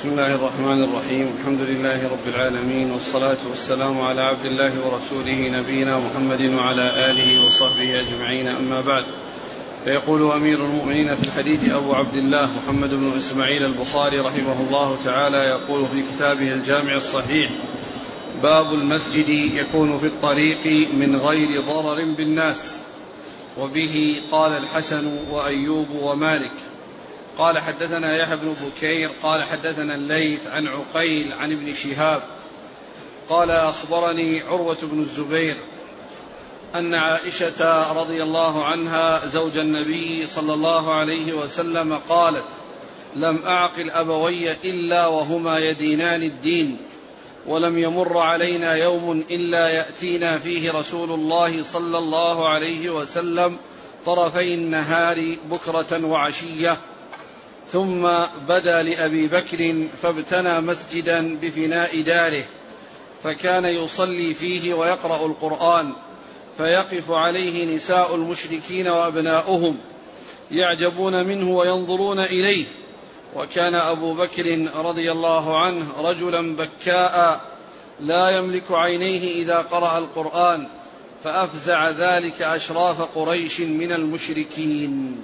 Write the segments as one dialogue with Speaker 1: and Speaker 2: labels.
Speaker 1: بسم الله الرحمن الرحيم. الحمد لله رب العالمين والصلاة والسلام على عبد الله ورسوله نبينا محمد وعلى آله وصحبه أجمعين. أما بعد فيقول أمير المؤمنين في الحديث أبو عبد الله محمد بن إسماعيل البخاري رحمه الله تعالى يقول في كتابه الجامع الصحيح باب المسجد يكون في الطريق من غير ضرر بالناس. وبه قال الحسن وأيوب ومالك. قال حدثنا يحيى بن بكير قال حدثنا الليث عن عقيل عن ابن شهاب قال أخبرني عروة بن الزبير أن عائشة رضي الله عنها زوج النبي صلى الله عليه وسلم قالت لم أعقل أبوي إلا وهما يدينان الدين ولم يمر علينا يوم إلا يأتينا فيه رسول الله صلى الله عليه وسلم طرفي النهار بكرة وعشية ثم بدا لأبي بكر فابتنى مسجدا بفناء داره فكان يصلي فيه ويقرأ القرآن فيقف عليه نساء المشركين وأبناؤهم يعجبون منه وينظرون إليه وكان أبو بكر رضي الله عنه رجلا بكاء لا يملك عينيه إذا قرأ القرآن فأفزع ذلك أشراف قريش من المشركين.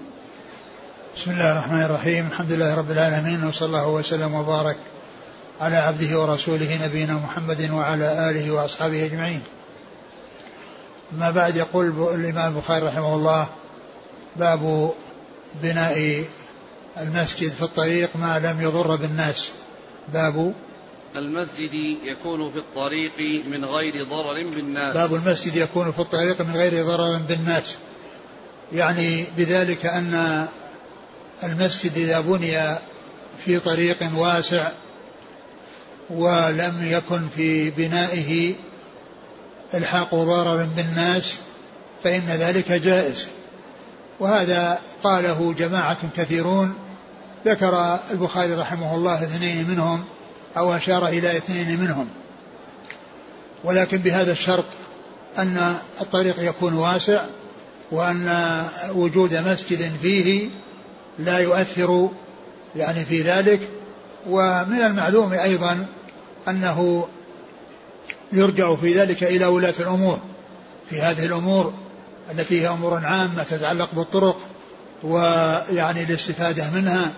Speaker 2: بسم الله الرحمن الرحيم الحمد لله رب العالمين وصلى الله وسلم وبارك على عبده ورسوله نبينا محمد وعلى آله وأصحابه أجمعين. أما بعد يقول الإمام البخاري رحمه الله باب بناء المسجد في الطريق ما لم يضر بالناس. باب
Speaker 1: المسجد يكون في الطريق من غير ضرر بالناس.
Speaker 2: باب المسجد يكون في الطريق من غير ضرر بالناس. يعني بذلك أن المسجد إذا بني في طريق واسع ولم يكن في بنائه إلحاق ضرر بالناس فإن ذلك جائز. وهذا قاله جماعة كثيرون ذكر البخاري رحمه الله اثنين منهم أو أشار إلى اثنين منهم. ولكن بهذا الشرط أن الطريق يكون واسع وأن وجود مسجد فيه لا يؤثر يعني في ذلك ومن المعلوم أيضا أنه يرجع في ذلك إلى ولاة الأمور. في هذه الأمور التي هي أمور عامة تتعلق بالطرق ويعني الاستفادة منها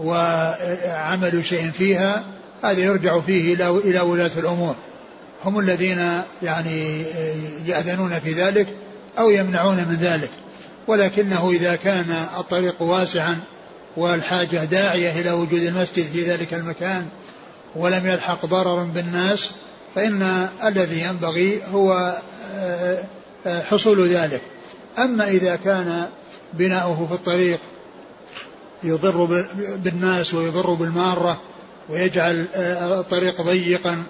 Speaker 2: وعمل شيء فيها هذا يرجع فيه إلى إلى ولاة الأمور. هم الذين يعني يأذنون في ذلك أو يمنعون من ذلك. ولكنه إذا كان الطريق واسعا والحاجة داعية إلى وجود المسجد في ذلك المكان ولم يلحق ضرر بالناس فإن الذي ينبغي هو آه، آه، حصول ذلك. أما إذا كان بناؤه في الطريق يضر بالناس ويضر بالمارة ويجعل آه، الطريق ضيقا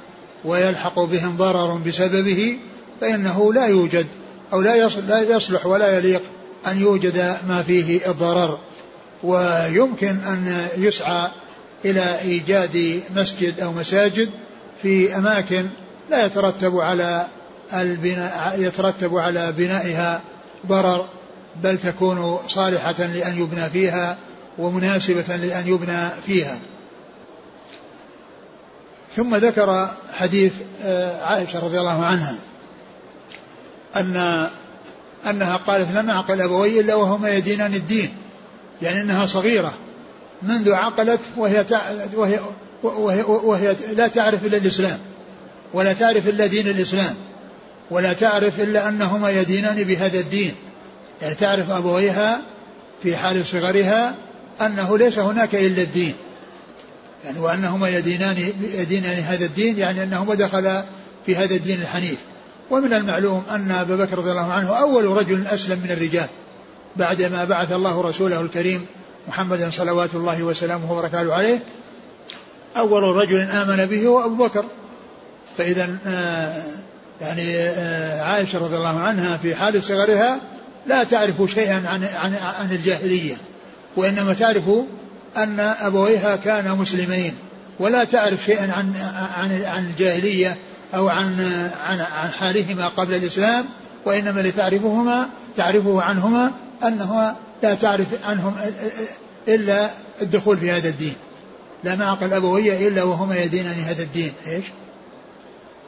Speaker 2: ويلحق بهم ضرر بسببه فإنه لا يوجد أو لا يصلح ولا يليق أن يوجد ما فيه الضرر ويمكن أن يسعى إلى إيجاد مسجد أو مساجد في أماكن لا يترتب على البناء يترتب على بنائها ضرر بل تكون صالحة لأن يبنى فيها ومناسبة لأن يبنى فيها. ثم ذكر حديث آه، عائشة رضي الله عنها أن أنها قالت لم أعقل أبوي إلا وهما يدينان الدين. يعني أنها صغيرة. منذ عقلت وهي, وهي, وهي, وهي لا تعرف إلا الإسلام. ولا تعرف إلا دين الإسلام. ولا تعرف إلا أنهما يدينان بهذا الدين. يعني تعرف أبويها في حال صغرها أنه ليس هناك إلا الدين. يعني وأنهما يدينان يدينان هذا الدين يعني أنهما دخلا في هذا الدين الحنيف. ومن المعلوم أن أبا بكر رضي الله عنه أول رجل أسلم من الرجال بعدما بعث الله رسوله الكريم محمدا صلوات الله وسلامه وبركاته عليه أول رجل آمن به هو أبو بكر. فإذا آه، يعني آه، عائشة رضي الله عنها في حال صغرها لا تعرف شيئا عن عن عن الجاهلية وإنما تعرف أن أبويها كانا مسلمين ولا تعرف شيئا عن عن عن الجاهلية أو عن عن عن حالهما قبل الإسلام وإنما لتعرفهما تعرفه عنهما أنه لا تعرف عنهم إلا الدخول في هذا الدين. لم أعقل أبوي إلا وهما يدينني هذا الدين. إيش؟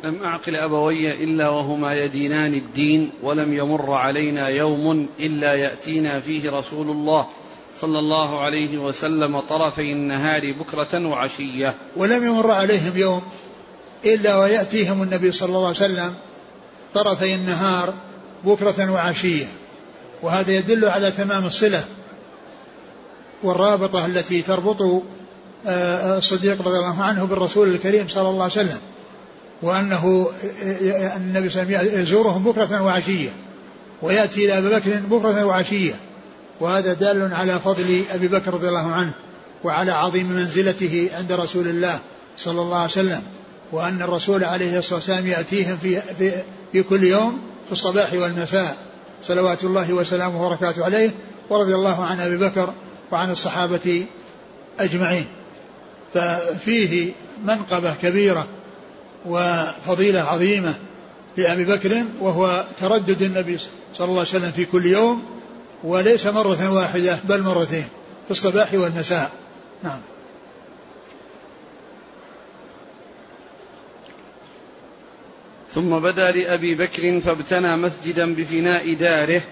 Speaker 1: لم أعقل أبوي إلا وهما يدينان الدين ولم يمر علينا يوم إلا يأتينا فيه رسول الله صلى الله عليه وسلم طرفي النهار بكرة وعشية.
Speaker 2: ولم يمر عليهم يوم إلا ويأتيهم النبي صلى الله عليه وسلم طرفي النهار بكرة وعشية. وهذا يدل على تمام الصلة والرابطة التي تربط آه، الصديق رضي الله عنه بالرسول الكريم صلى الله عليه وسلم وأنه آه، النبي صلى الله عليه وسلم يزورهم بكرة وعشية ويأتي إلى أبي بكر بكرة وعشية. وهذا دال على فضل أبي بكر رضي الله عنه وعلى عظيم منزلته عند رسول الله صلى الله عليه وسلم. وأن الرسول عليه الصلاة والسلام يأتيهم في, في, في كل يوم في الصباح والمساء صلوات الله وسلامه وبركاته عليه ورضي الله عن أبي بكر وعن الصحابة أجمعين. ففيه منقبة كبيرة وفضيلة عظيمة لأبي بكر وهو تردد النبي صلى الله عليه وسلم في كل يوم وليس مرة واحدة بل مرتين في الصباح والمساء. نعم.
Speaker 1: ثم بدا لأبي بكر فابتنى مسجدا بفناء داره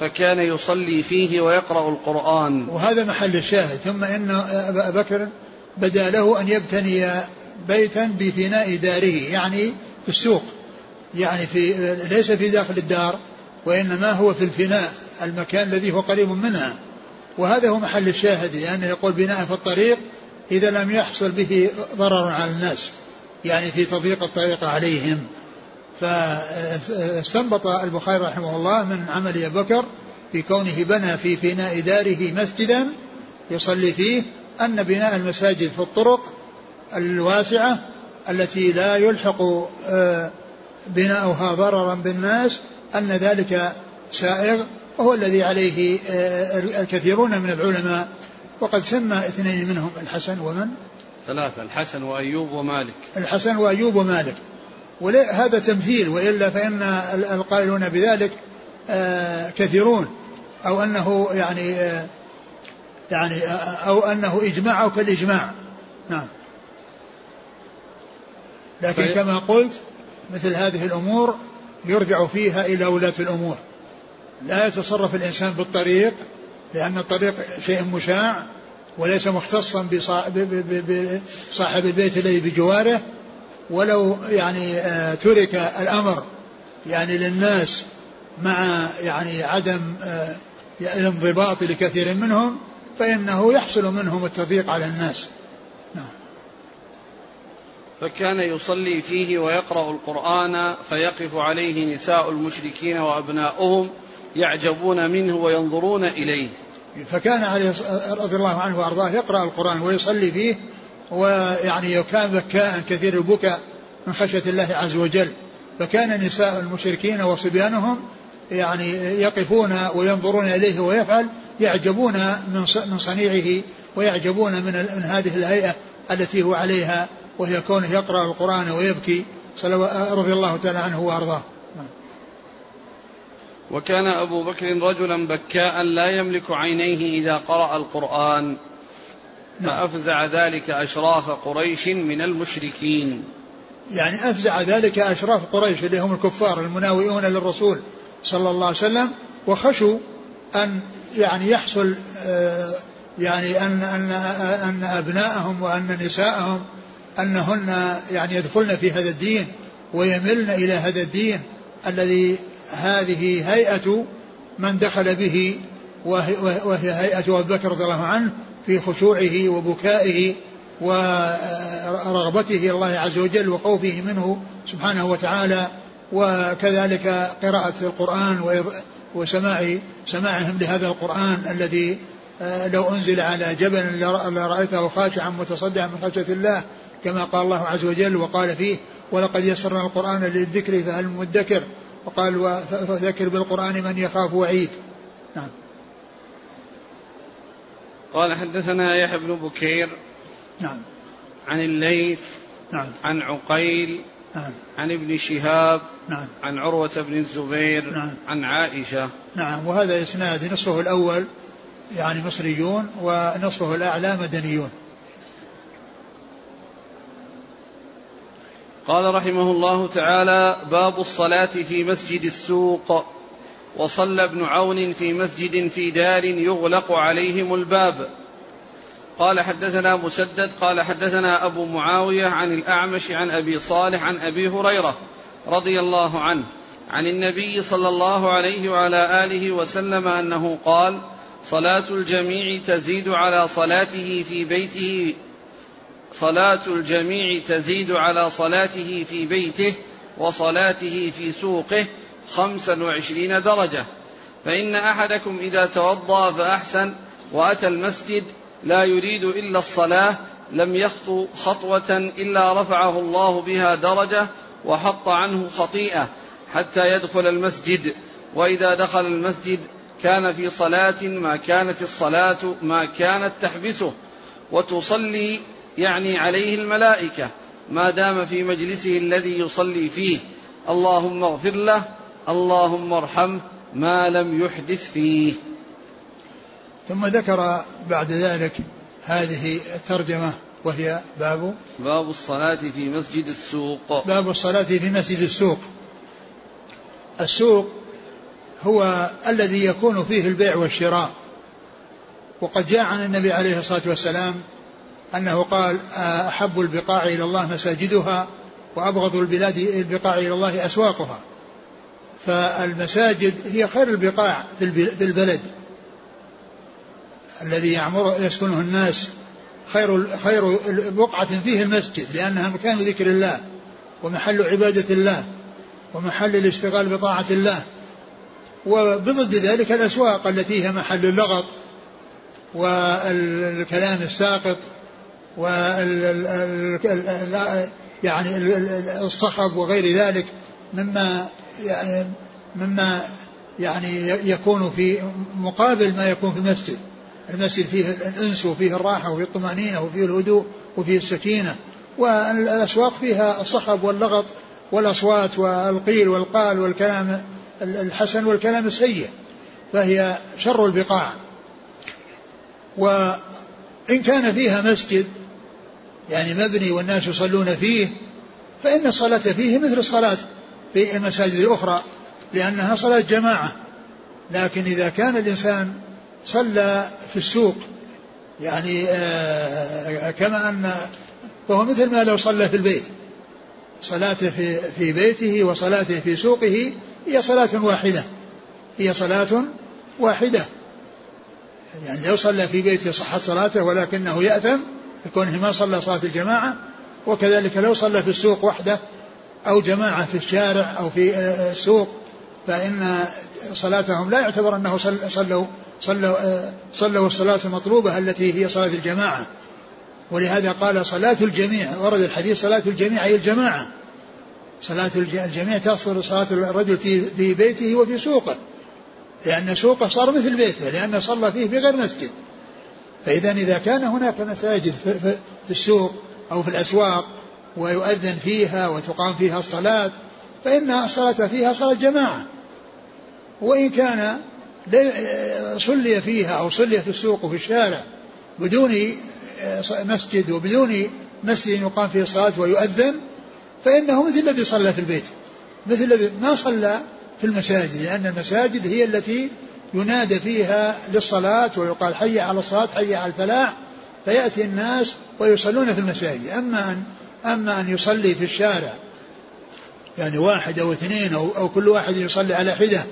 Speaker 1: فكان يصلي فيه ويقرأ القرآن.
Speaker 2: وهذا محل الشاهد. ثم إن أبا بكر بدا له أن يبتني بيتا بفناء داره يعني في السوق يعني في ليس في داخل الدار وإنما هو في الفناء المكان الذي هو قريب منها. وهذا هو محل الشاهد يعني يقول بناء في الطريق إذا لم يحصل به ضرر على الناس يعني في تضييق الطريق عليهم. فاستنبط البخاري رحمه الله من عمل أبي بكر في كونه بنى في فناء داره مسجدا يصلي فيه أن بناء المساجد في الطرق الواسعة التي لا يلحق آه، بناؤها ضررا بالناس أن ذلك سائغ وهو الذي عليه آه، الكثيرون من العلماء. وقد سمى اثنين منهم الحسن ومن؟
Speaker 1: ثلاثة الحسن وأيوب ومالك.
Speaker 2: الحسن وأيوب ومالك. هذا تمثيل وإلا فإن القائلون بذلك آه، كثيرون. أو أنه يعني آه، يعني أو أنه إجماع أو كالإجماع. نعم. لكن كما قلت مثل هذه الأمور يرجع فيها إلى ولاة الأمور. لا يتصرف الإنسان بالطريق لأن الطريق شيء مشاع وليس مختصا بصاحب البيت الذي بجواره ولو يعني آه، ترك الأمر يعني للناس مع يعني عدم آه، الانضباط لكثير منهم فإنه يحصل منهم التضييق على الناس. نعم.
Speaker 1: فكان يصلي فيه ويقرأ القرآن فيقف عليه نساء المشركين وأبناؤهم يعجبون منه وينظرون إليه.
Speaker 2: فكان عليه رضي الله عنه وأرضاه يقرأ القرآن ويصلي فيه ويعني كان بكاء كثير البكاء من خشية الله عز وجل. فكان نساء المشركين وصبيانهم يعني يقفون وينظرون إليه ويفعل يعجبون من صنيعه ويعجبون من, من هذه الهيئة التي هو عليها وهي كونه يقرأ القرآن ويبكي. رضي الله تعالى عنه وأرضاه.
Speaker 1: وكان أبو بكر رجلا بكاء لا يملك عينيه إذا قرأ القرآن. فأفزع ذلك أشراف قريش من المشركين.
Speaker 2: يعني أفزع ذلك أشراف قريش اللي هم الكفار المناوئون للرسول صلى الله عليه وسلم وخشوا أن يعني يحصل آه، يعني أن أن أن أبناءهم وأن نساءهم أنهن يعني يدخلن في هذا الدين ويملن إلى هذا الدين الذي هذه هيئة من دخل به وهي هيئة أبي بكر رضي الله عنه في خشوعه وبكائه ورغبته الله عز وجل وخوفه منه سبحانه وتعالى. وكذلك قراءة القرآن وسماع سماعهم لهذا القرآن الذي آه، لو أنزل على جبل لرأيته خاشعا متصدعا من خشية الله كما قال الله عز وجل وقال فيه ولقد يسرنا القرآن للذكر فهل مدكر؟ وقال فذكر بالقرآن من يخاف وعيد. نعم.
Speaker 1: قال حدثنا يحيى بن بكير
Speaker 2: نعم.
Speaker 1: عن الليث
Speaker 2: نعم.
Speaker 1: عن عقيل
Speaker 2: نعم.
Speaker 1: عن ابن شهاب
Speaker 2: نعم.
Speaker 1: عن عروة بن الزبير
Speaker 2: نعم.
Speaker 1: عن عائشة.
Speaker 2: نعم. وهذا إسناد نصفه الأول يعني مصريون ونصفه الأعلى مدنيون.
Speaker 1: قال رحمه الله تعالى باب الصلاة في مسجد السوق. وصلى ابن عون في مسجد في دار يغلق عليهم الباب. قال حدثنا مسدد قال حدثنا أبو معاوية عن الأعمش عن أبي صالح عن أبي هريرة رضي الله عنه عن النبي صلى الله عليه وعلى آله وسلم أنه قال صلاة الجميع تزيد على صلاته في بيته صلاة الجميع تزيد على صلاته في بيته وصلاته في سوقه خمسا وعشرين درجة. فإن أحدكم إذا توضأ فأحسن وأتى المسجد لا يريد إلا الصلاة لم يخطو خطوة إلا رفعه الله بها درجة وحط عنه خطيئة حتى يدخل المسجد. وإذا دخل المسجد كان في صلاة ما كانت الصلاة ما كانت تحبسه. وتصلي يعني عليه الملائكة. ما دام في مجلسه الذي يصلي فيه. اللهم اغفر له اللهم ارحمه ما لم يحدث فيه.
Speaker 2: ثم ذكر بعد ذلك هذه الترجمة وهي باب
Speaker 1: باب الصلاة في مسجد السوق.
Speaker 2: باب الصلاة في مسجد السوق. السوق هو الذي يكون فيه البيع والشراء. وقد جاء عن النبي عليه الصلاة والسلام أنه قال أحب البقاع إلى الله مساجدها وأبغض البلاد البقاع إلى الله أسواقها. فالمساجد هي خير البقاع في البلد. الذي يعمر يسكنه الناس خير خير بقعة فيه المسجد لأنها مكان ذكر الله ومحل عبادة الله ومحل الاشتغال بطاعة الله. وبضد ذلك الأسواق التي هي محل اللغط والكلام الساقط وال يعني الصخب وغير ذلك مما يعني مما يعني يكون في مقابل ما يكون في المسجد. المسجد فيه الإنس وفيه الراحة وفيه الطمأنينة وفيه الهدوء وفيه السكينة. والأسواق فيها الصخب واللغط والأصوات والقيل والقال والكلام الحسن والكلام السيء. فهي شر البقاع. وإن كان فيها مسجد يعني مبني والناس يصلون فيه فإن الصلاة فيه مثل الصلاة. في المساجد الأخرى لأنها صلاة جماعة. لكن إذا كان الإنسان صلى في السوق يعني آه كما أن فهو مثل ما لو صلى في البيت صلاته في في بيته وصلاته في سوقه هي صلاة واحدة. هي صلاة واحدة. يعني لو صلى في بيته صحت صلاته ولكنه يأثم بكونه ما صلى صلاة الجماعة وكذلك لو صلى في السوق وحده أو جماعة في الشارع أو في السوق فإن صلاتهم لا يعتبر أنه صلوا صلوا صلوا الصلاة المطلوبة التي هي صلاة الجماعة. ولهذا قال صلاة الجميع ورد الحديث صلاة الجميع أي الجماعة. صلاة الجميع تصل صلاة الرجل في في بيته وفي سوقه لأن سوقه صار مثل بيته لأنه صلى فيه بغير مسجد. فإذا إذا كان هناك مساجد في السوق أو في الأسواق ويؤذن فيها وتقام فيها الصلاة فإن الصلاة فيها صلاة جماعة. وإن كان صلي فيها أو صلي في السوق وفي الشارع بدون مسجد وبدون مسجد يقام فيه الصلاة ويؤذن فإنه مثل الذي صلى في البيت. مثل الذي ما صلى في المساجد لأن المساجد هي التي ينادى فيها للصلاة ويقال حي على الصلاة حي على الفلاح فيأتي الناس ويصلون في المساجد. أما أن أما أن يصلي في الشارع يعني واحد أو اثنين أو, أو كل واحد يصلي على حدة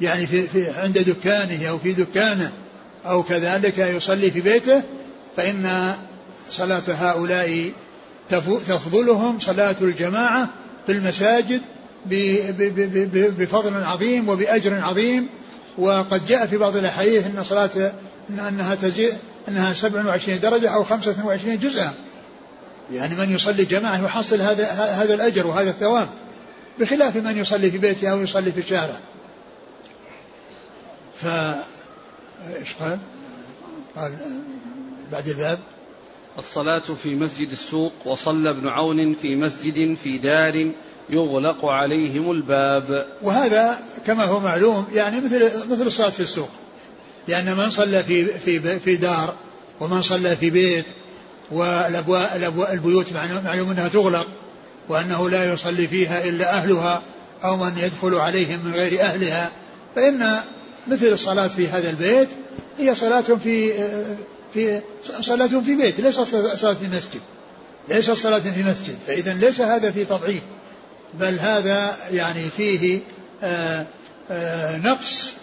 Speaker 2: يعني في, في عند دكانه أو في دكانه أو كذلك يصلي في بيته فإن صلاة هؤلاء تفضلهم صلاة الجماعة في المساجد بفضل عظيم وبأجر عظيم. وقد جاء في بعض الأحاديث أن صلاة أنها تزيد أنها 27 درجة أو 25 جزءا. يعني من يصلي جماعة يحصل هذا هذا الأجر وهذا الثواب بخلاف من يصلي في بيته أو يصلي في الشارع ف إيش قال؟ قال بعد الباب.
Speaker 1: الصلاة في مسجد السوق وصلى ابن عون في مسجد في دار يغلق عليهم الباب.
Speaker 2: وهذا كما هو معلوم يعني مثل مثل الصلاة في السوق. لأن من صلى في في في دار ومن صلى في بيت والأبواب البيوت معلوم أنها تغلق وأنه لا يصلي فيها إلا أهلها أو من يدخل عليهم من غير أهلها فإن مثل الصلاة في هذا البيت هي صلاة في في صلاة في بيت ليست صلاة في مسجد ليست صلاة في مسجد فإذا ليس هذا في تضعيف بل هذا يعني فيه آآ آآ نقص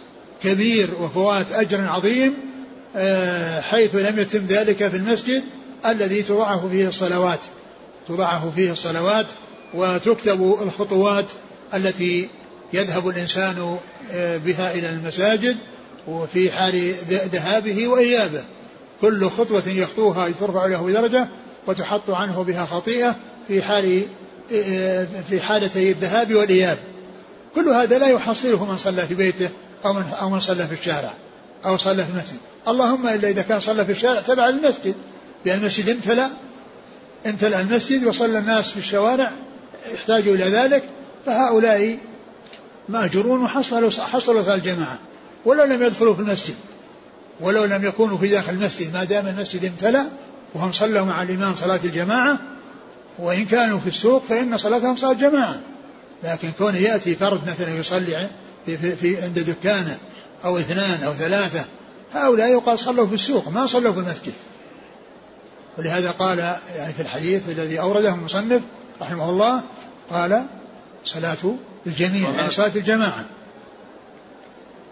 Speaker 2: كبير وفوات أجر عظيم حيث لم يتم ذلك في المسجد الذي تضعف فيه الصلوات. تضعف فيه الصلوات وتكتب الخطوات التي يذهب الإنسان بها إلى المساجد وفي حال ذهابه وإيابه. كل خطوة يخطوها ترفع له درجة وتحط عنه بها خطيئة في حال في حالتي الذهاب والإياب. كل هذا لا يحصله من صلى في بيته أو من أو من صلى في الشارع أو صلى في المسجد. اللهم إلا إذا كان صلى في الشارع تبع المسجد. لأن المسجد امتلأ امتلأ المسجد وصلى الناس في الشوارع يحتاجوا إلى ذلك فهؤلاء مأجورون وحصلوا حصلوا صلاة الجماعة. ولو لم يدخلوا في المسجد ولو لم يكونوا في داخل المسجد ما دام المسجد امتلأ وهم صلوا مع الإمام صلاة الجماعة وإن كانوا في السوق فإن صلاتهم صلاة جماعة. لكن كون يأتي فرد مثلا يصلي في, في, في عند دكانه أو اثنان أو ثلاثة هؤلاء يقال صلوا في السوق ما صلوا في المسجد. ولهذا قال يعني في الحديث الذي أورده المصنف رحمه الله قال صلاة الجميع يعني صلاة الجماعة.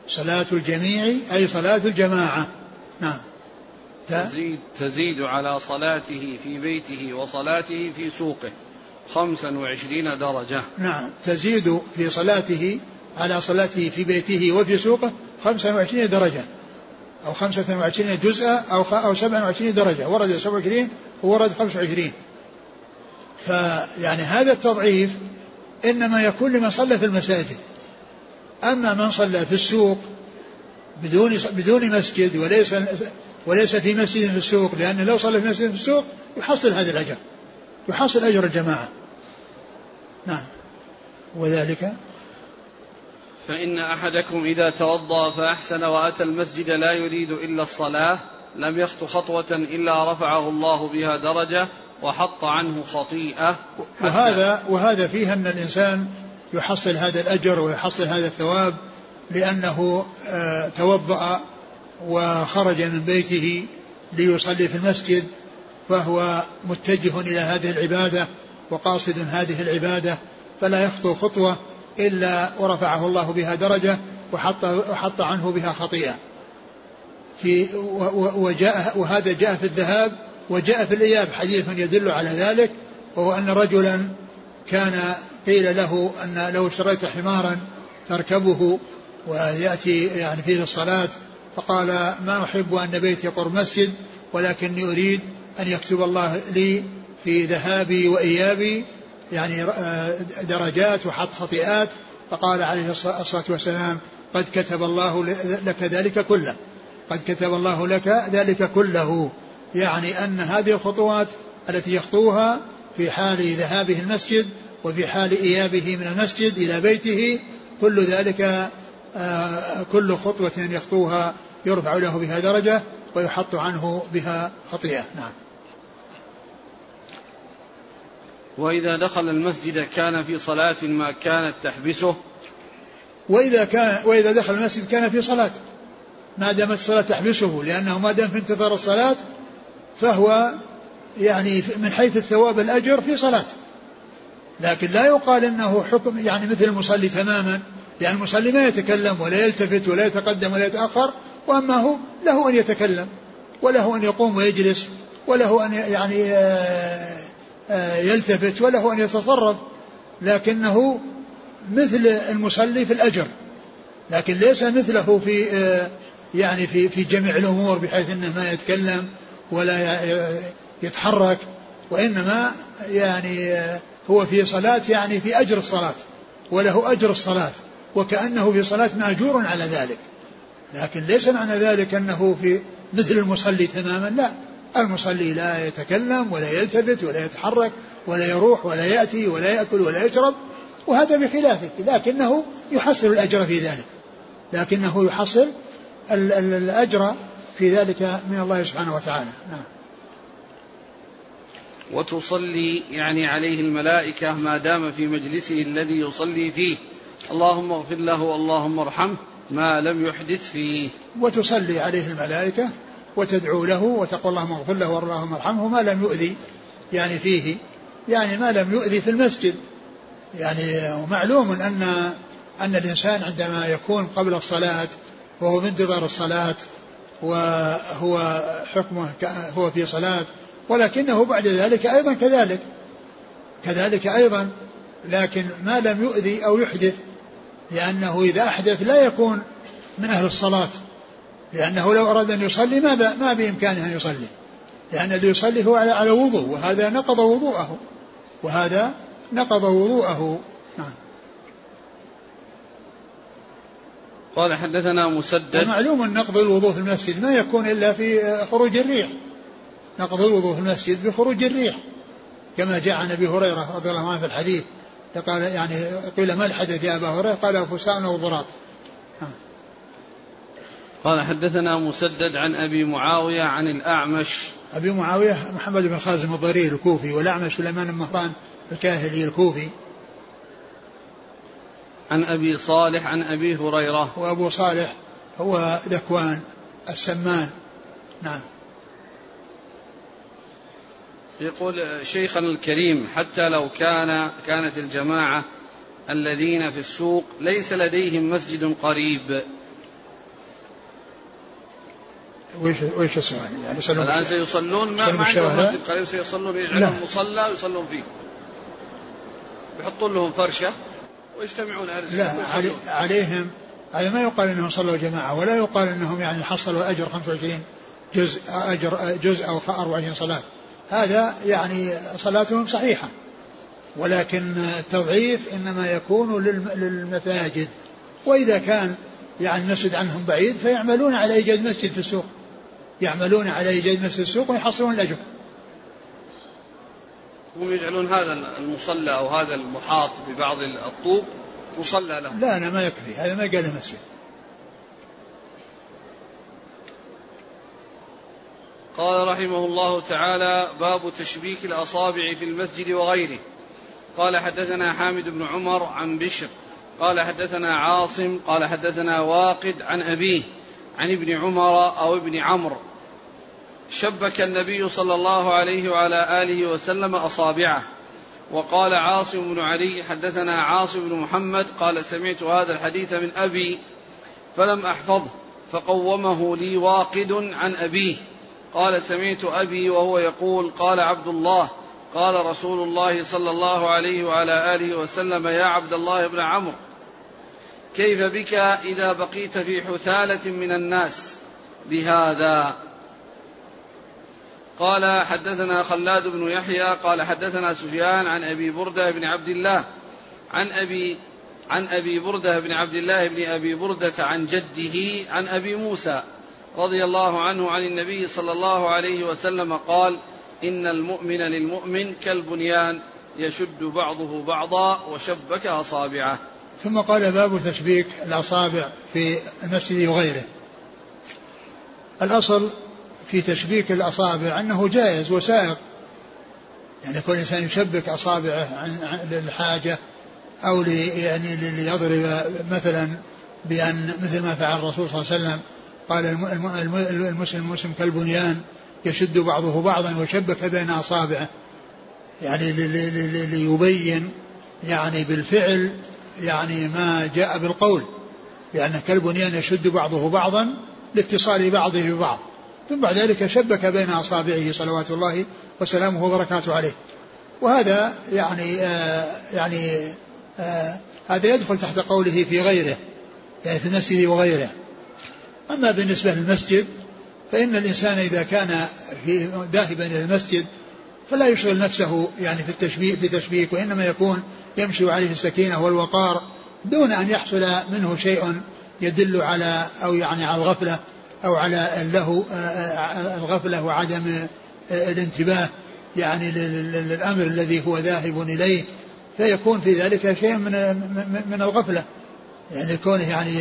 Speaker 2: صلاة الجميع أي صلاة الجماعة. نعم.
Speaker 1: تزيد, تزيد على صلاته في بيته وصلاته في سوقه خمسا وعشرين درجة.
Speaker 2: نعم. تزيد في صلاته على صلاته في بيته وفي سوقه خمسا وعشرين درجة. أو خمسة وعشرين جزءا أو أو سبعا وعشرين درجة. ورد سبعة وعشرين وورد خمسة وعشرين. فيعني هذا التضعيف إنما يكون لمن صلى في المساجد. أما من صلى في السوق بدون بدون مسجد وليس وليس في مسجد في السوق لأنه لو صلى في مسجد في السوق يحصل هذا الأجر. يحصل أجر الجماعة. نعم. وذلك
Speaker 1: فإن أحدكم إذا توضأ فأحسن وأتى المسجد لا يريد إلا الصلاة لم يخط خطوة إلا رفعه الله بها درجة وحط عنه خطيئة.
Speaker 2: وهذا وهذا فيه أن الإنسان يحصل هذا الأجر ويحصل هذا الثواب لأنه آه، توضأ وخرج من بيته ليصلي في المسجد فهو متجه إلى هذه العبادة وقاصد هذه العبادة فلا يخطو خطوة. إلا ورفعه الله بها درجة وحط, وحط عنه بها خطيئة. في وجاء وهذا جاء في الذهاب وجاء في الإياب حديث يدل على ذلك وهو أن رجلا كان قيل له أن لو اشتريت حمارا تركبه ويأتي يعني فيه الصلاة فقال ما أحب أن بيتي قرب مسجد ولكني أريد أن يكتب الله لي في ذهابي وإيابي يعني آه، درجات وحط خطيئات فقال عليه الصلاة والسلام قد كتب الله لك ذلك كله قد كتب الله لك ذلك كله. يعني أن هذه الخطوات التي يخطوها في حال ذهابه المسجد وفي حال إيابه من المسجد إلى بيته كل ذلك آه، كل خطوة يخطوها يرفع له بها درجة ويحط عنه بها خطيئة. نعم.
Speaker 1: وإذا دخل المسجد كان في صلاة ما كانت تحبسه.
Speaker 2: وإذا كان وإذا دخل المسجد كان في صلاة. ما دامت الصلاة تحبسه لأنه ما دام في انتظار الصلاة فهو يعني من حيث الثواب الأجر في صلاة. لكن لا يقال إنه حكم يعني مثل المصلي تماما. لأن المصلي ما يتكلم ولا يلتفت ولا يتقدم ولا يتأخر وأما هو له أن يتكلم وله أن يقوم ويجلس وله أن يعني آه، يلتفت وله أن يتصرف لكنه مثل المصلي في الأجر لكن ليس مثله في آه، يعني في في جميع الأمور بحيث إنه ما يتكلم ولا يتحرك وإنما يعني هو في صلاة يعني في أجر الصلاة وله أجر الصلاة وكأنه في صلاة مأجور على ذلك. لكن ليس معنى ذلك أنه في مثل المصلي تماما لا. المصلي لا يتكلم ولا يلتفت ولا يتحرك ولا يروح ولا يأتي ولا يأكل ولا يشرب وهذا بخلافه لكنه يحصل الأجر في ذلك. لكنه يحصل الأجر في ذلك من الله سبحانه وتعالى. نعم.
Speaker 1: وتصلي يعني عليه الملائكة ما دام في مجلسه الذي يصلي فيه. اللهم اغفر له اللهم ارحمه ما لم يحدث فيه.
Speaker 2: وتصلي عليه الملائكة وتدعو له وتقول اللهم اغفر له اللهم ارحمه ما لم يؤذي يعني فيه يعني ما لم يؤذي في المسجد. يعني ومعلوم أن أن الإنسان عندما يكون قبل الصلاة وهو بانتظار الصلاة وهو حكمه هو في صلاة ولكنه بعد ذلك أيضا كذلك كذلك أيضا لكن ما لم يؤذي أو يحدث لأنه إذا أحدث لا يكون من أهل الصلاة. لأنه لو أراد أن يصلي ما ما بإمكانه أن يصلي. لأن اللي يصلي هو على على وضوء وهذا نقض وضوءه. وهذا نقض وضوءه. نعم.
Speaker 1: قال حدثنا مسدد.
Speaker 2: معلوم نقض الوضوء في المسجد ما يكون إلا في خروج الريح. نقض الوضوء في المسجد بخروج الريح. كما جاء عن أبي هريرة رضي الله عنه في الحديث قال يعني قيل ما الحدث يا أبا هريرة؟ قال فساء وضراط
Speaker 1: قال حدثنا مسدد عن أبي معاوية عن الأعمش.
Speaker 2: أبي معاوية محمد بن خازم الضرير الكوفي والأعمش سليمان بن مهران الكاهلي الكوفي.
Speaker 1: عن أبي صالح عن أبي هريرة.
Speaker 2: وابو صالح هو ذكوان السمان. نعم.
Speaker 1: يقول شيخنا الكريم حتى لو كان كانت الجماعة الذين في السوق ليس لديهم مسجد قريب.
Speaker 2: وش وش السؤال؟
Speaker 1: يعني يصلون الآن سيصلون ما, ما عندهم مسجد قريب سيصلون يجعلون مصلى ويصلون فيه. يحطون لهم فرشة ويجتمعون أهل
Speaker 2: لا علي عليهم هذا ما يقال إنهم صلوا جماعة ولا يقال إنهم يعني حصلوا أجر 25 جزء اجر جزء أو 24 صلاة. هذا يعني صلاتهم صحيحة ولكن التضعيف إنما يكون للمساجد وإذا كان يعني المسجد عنهم بعيد فيعملون على إيجاد مسجد في السوق يعملون على إيجاد مسجد في السوق ويحصلون الأجر.
Speaker 1: هم يجعلون هذا المصلى أو هذا المحاط ببعض الطوب مصلى لهم.
Speaker 2: لا أنا ما يكفي. هذا ما قال مسجد
Speaker 1: قال رحمه الله تعالى باب تشبيك الأصابع في المسجد وغيره. قال حدثنا حامد بن عمر عن بشر. قال حدثنا عاصم. قال حدثنا واقد عن أبيه. عن ابن عمر أو ابن عمرو. شبك النبي صلى الله عليه وعلى آله وسلم أصابعه. وقال عاصم بن علي حدثنا عاصم بن محمد قال سمعت هذا الحديث من أبي فلم أحفظه فقومه لي واقد عن أبيه. قال سمعت أبي وهو يقول قال عبد الله قال رسول الله صلى الله عليه وعلى آله وسلم يا عبد الله بن عمرو. كيف بك إذا بقيت في حثالة من الناس بهذا؟ قال حدثنا خلاد بن يحيى قال حدثنا سفيان عن أبي بردة بن عبد الله عن أبي عن أبي بردة بن عبد الله بن أبي بردة عن جده عن أبي موسى رضي الله عنه عن النبي صلى الله عليه وسلم قال إن المؤمن للمؤمن كالبنيان يشد بعضه بعضا وشبك أصابعه.
Speaker 2: ثم قال باب تشبيك الأصابع في المسجد وغيره. الأصل في تشبيك الأصابع أنه جائز وسائق. يعني كل إنسان يشبك أصابعه للحاجة أو يعني ليضرب مثلا بأن مثل ما فعل الرسول صلى الله عليه وسلم قال المسلم المسلم كالبنيان يشد بعضه بعضا وشبك بين أصابعه. يعني ليبين يعني بالفعل يعني ما جاء بالقول لأن كالبنيان يشد بعضه بعضا لاتصال بعضه ببعض. ثم بعد ذلك شبك بين أصابعه صلوات الله وسلامه وبركاته عليه. وهذا يعني آه يعني آه هذا يدخل تحت قوله في غيره يعني في المسجد وغيره. أما بالنسبة للمسجد فإن الإنسان إذا كان ذاهبا إلى المسجد فلا يشغل نفسه يعني في التشبيك في تشبيك وإنما يكون يمشي عليه السكينة والوقار دون أن يحصل منه شيء يدل على أو يعني على الغفلة أو على له الغفلة وعدم الانتباه يعني للأمر الذي هو ذاهب إليه فيكون في ذلك شيء من من الغفلة. يعني كونه يعني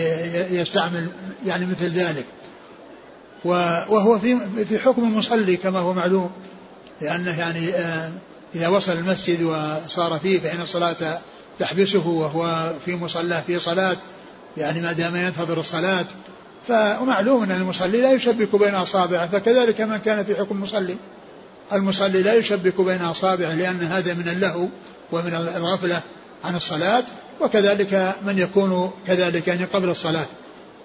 Speaker 2: يستعمل يعني مثل ذلك. وهو في في حكم المصلي كما هو معلوم. لأنه يعني آه، إذا وصل المسجد وصار فيه فإن الصلاة تحبسه وهو في مصلى في صلاة يعني ما دام ينتظر الصلاة فمعلوم أن المصلي لا يشبك بين أصابعه فكذلك من كان في حكم المصلي المصلي لا يشبك بين أصابعه لأن هذا من اللهو ومن الغفلة عن الصلاة وكذلك من يكون كذلك يعني قبل الصلاة.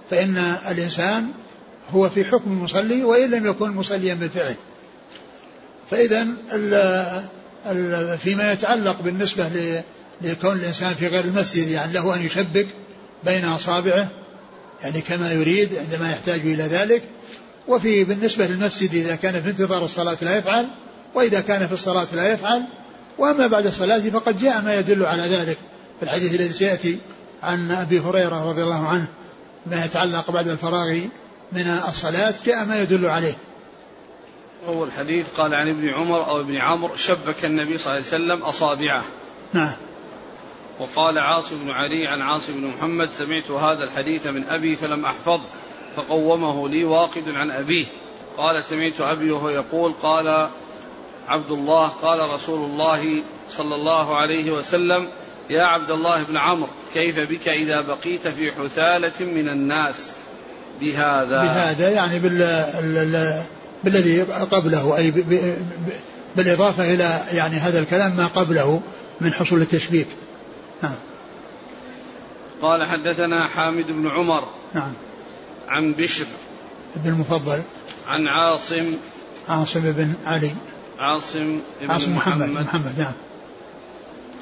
Speaker 2: فإن الإنسان هو في حكم المصلي وإن لم يكن مصليا بالفعل. فإذا فيما يتعلق بالنسبة لكون الإنسان في غير المسجد يعني له أن يشبك بين أصابعه يعني كما يريد عندما يحتاج إلى ذلك. وفي بالنسبة للمسجد إذا كان في انتظار الصلاة لا يفعل وإذا كان في الصلاة لا يفعل. وأما بعد الصلاة فقد جاء ما يدل على ذلك في الحديث الذي سيأتي عن أبي هريرة رضي الله عنه ما يتعلق بعد الفراغ من الصلاة جاء ما يدل عليه.
Speaker 1: أول حديث قال عن ابن عمر أو ابن عمرو شبك النبي صلى الله عليه وسلم أصابعه.
Speaker 2: نعم.
Speaker 1: وقال عاصم بن علي عن عاصم بن محمد سمعت هذا الحديث من أبي فلم أحفظه فقومه لي واقد عن أبيه. قال سمعت أبي وهو يقول قال عبد الله قال رسول الله صلى الله عليه وسلم يا عبد الله بن عمرو كيف بك إذا بقيت في حثالة من الناس بهذا؟
Speaker 2: بهذا يعني بال بالذي قبله أي بالإضافة إلى يعني هذا الكلام ما قبله من حصول التشبيك نعم.
Speaker 1: قال حدثنا حامد بن عمر
Speaker 2: نعم.
Speaker 1: عن بشر
Speaker 2: بن المفضل.
Speaker 1: عن عاصم
Speaker 2: عاصم بن علي.
Speaker 1: عاصم بن
Speaker 2: عاصم محمد محمد, محمد نعم.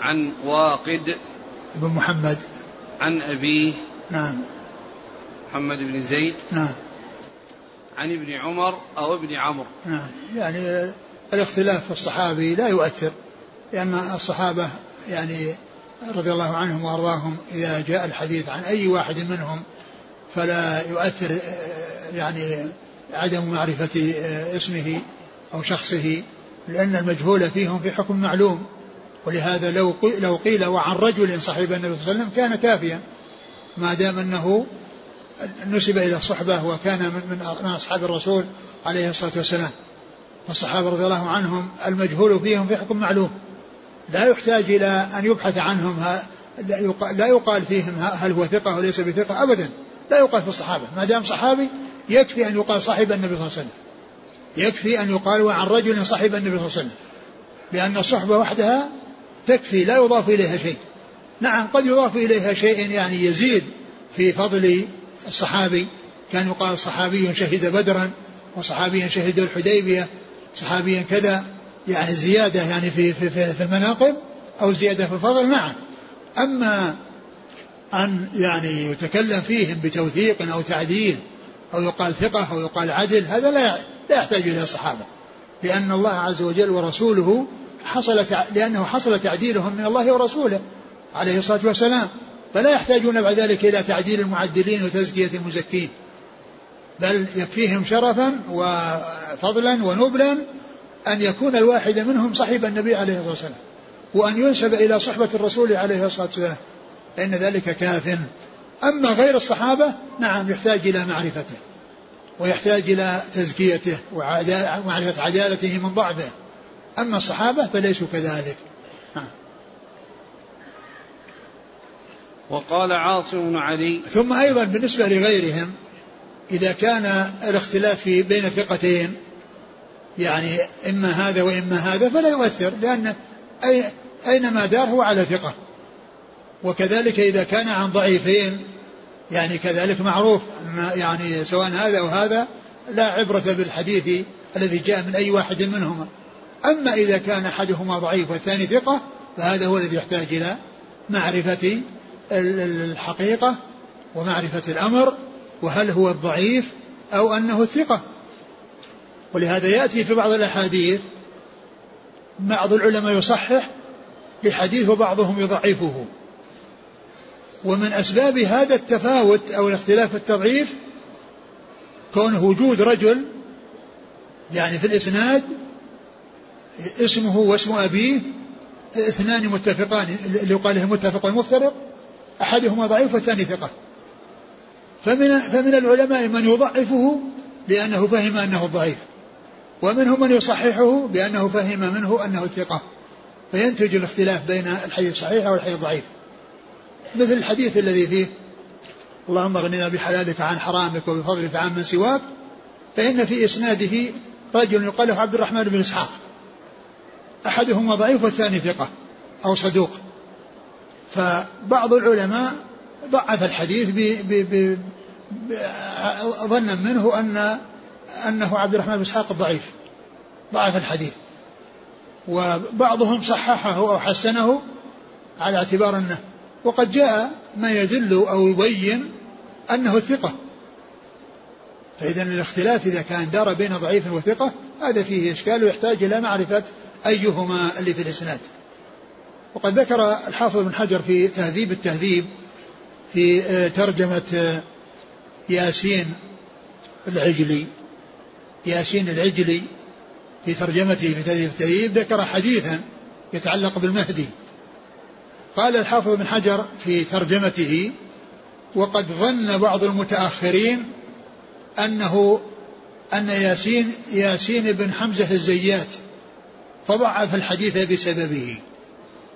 Speaker 1: عن واقد
Speaker 2: بن محمد.
Speaker 1: عن أبيه
Speaker 2: نعم.
Speaker 1: محمد بن زيد
Speaker 2: نعم.
Speaker 1: عن ابن عمر أو ابن عمرو.
Speaker 2: نعم. يعني الاختلاف في الصحابي لا يؤثر لأن الصحابة يعني رضي الله عنهم وأرضاهم إذا جاء الحديث عن أي واحد منهم فلا يؤثر يعني عدم معرفة اسمه أو شخصه لأن المجهول فيهم في حكم معلوم. ولهذا لو لو قيل وعن رجل صحيب النبي صلى الله عليه وسلم كان كافيا ما دام أنه نسب إلى الصحبة وكان من, من أصحاب الرسول عليه الصلاة والسلام. فالصحابة رضي الله عنهم المجهول فيهم في حكم معلوم. لا يحتاج إلى أن يبحث عنهم لا يقال فيهم هل هو ثقة أو ليس بثقة أبدا. لا يقال في الصحابة. ما دام صحابي يكفي أن يقال صاحب النبي صلى الله عليه وسلم. يكفي أن يقال عن رجل صاحب النبي صلى الله عليه وسلم. لأن الصحبة وحدها تكفي لا يضاف إليها شيء. نعم قد يضاف إليها شيء يعني يزيد في فضل الصحابي كان يقال صحابي شهد بدرا وصحابيا شهد الحديبية صحابيا كذا يعني زيادة يعني في, في, في, في المناقب أو زيادة في الفضل نعم. أما أن يعني يتكلم فيهم بتوثيق أو تعديل أو يقال ثقة أو يقال عدل هذا لا لا يحتاج إلى الصحابة لأن الله عز وجل ورسوله حصل لأنه حصل تعديلهم من الله ورسوله عليه الصلاة والسلام. فلا يحتاجون بعد ذلك إلى تعديل المعدلين وتزكية المزكين بل يكفيهم شرفا وفضلا ونبلا أن يكون الواحد منهم صاحب النبي عليه الصلاة والسلام وأن ينسب إلى صحبة الرسول عليه الصلاة والسلام فإن ذلك كاف. أما غير الصحابة نعم يحتاج إلى معرفته ويحتاج إلى تزكيته ومعرفة عدالته من ضعفه أما الصحابة فليسوا كذلك.
Speaker 1: وقال عاصم علي
Speaker 2: ثم أيضا بالنسبة لغيرهم إذا كان الاختلاف بين ثقتين يعني إما هذا وإما هذا فلا يؤثر لأن أي أينما دار هو على ثقة. وكذلك إذا كان عن ضعيفين يعني كذلك معروف يعني سواء هذا أو هذا لا عبرة بالحديث الذي جاء من أي واحد منهما. أما إذا كان أحدهما ضعيف والثاني ثقة فهذا هو الذي يحتاج إلى معرفة الحقيقة ومعرفة الأمر وهل هو الضعيف أو أنه الثقة ولهذا يأتي في بعض الأحاديث بعض العلماء يصحح لحديث وبعضهم يضعفه. ومن أسباب هذا التفاوت أو الاختلاف التضعيف كونه وجود رجل يعني في الإسناد اسمه واسم أبيه اثنان متفقان اللي يقال متفق ومفترق. أحدهما ضعيف والثاني ثقة. فمن, فمن العلماء من يضعفه لأنه فهم أنه ضعيف ومنهم من يصححه بأنه فهم منه أنه ثقة. فينتج الاختلاف بين الحديث الصحيح والحديث الضعيف مثل الحديث الذي فيه اللهم اغننا بحلالك عن حرامك وبفضلك عن من سواك فإن في إسناده رجل يقال له عبد الرحمن بن إسحاق. أحدهما ضعيف والثاني ثقة أو صدوق. فبعض العلماء ضعف الحديث ظنا منه أن أنه عبد الرحمن بن إسحاق ضعيف ضعف الحديث. وبعضهم صححه أو حسنه على اعتبار أنه وقد جاء ما يدل أو يبين أنه ثقة. فإذا الاختلاف إذا كان دار بين ضعيف وثقة هذا فيه إشكال ويحتاج إلى معرفة أيهما اللي في الإسناد. وقد ذكر الحافظ بن حجر في تهذيب التهذيب في آه، ترجمة آه، ياسين العجلي. ياسين العجلي في ترجمته في تهذيب التهذيب ذكر حديثا يتعلق بالمهدي. قال الحافظ بن حجر في ترجمته وقد ظن بعض المتأخرين أنه أن ياسين ياسين بن حمزة الزيات فضعف الحديث بسببه.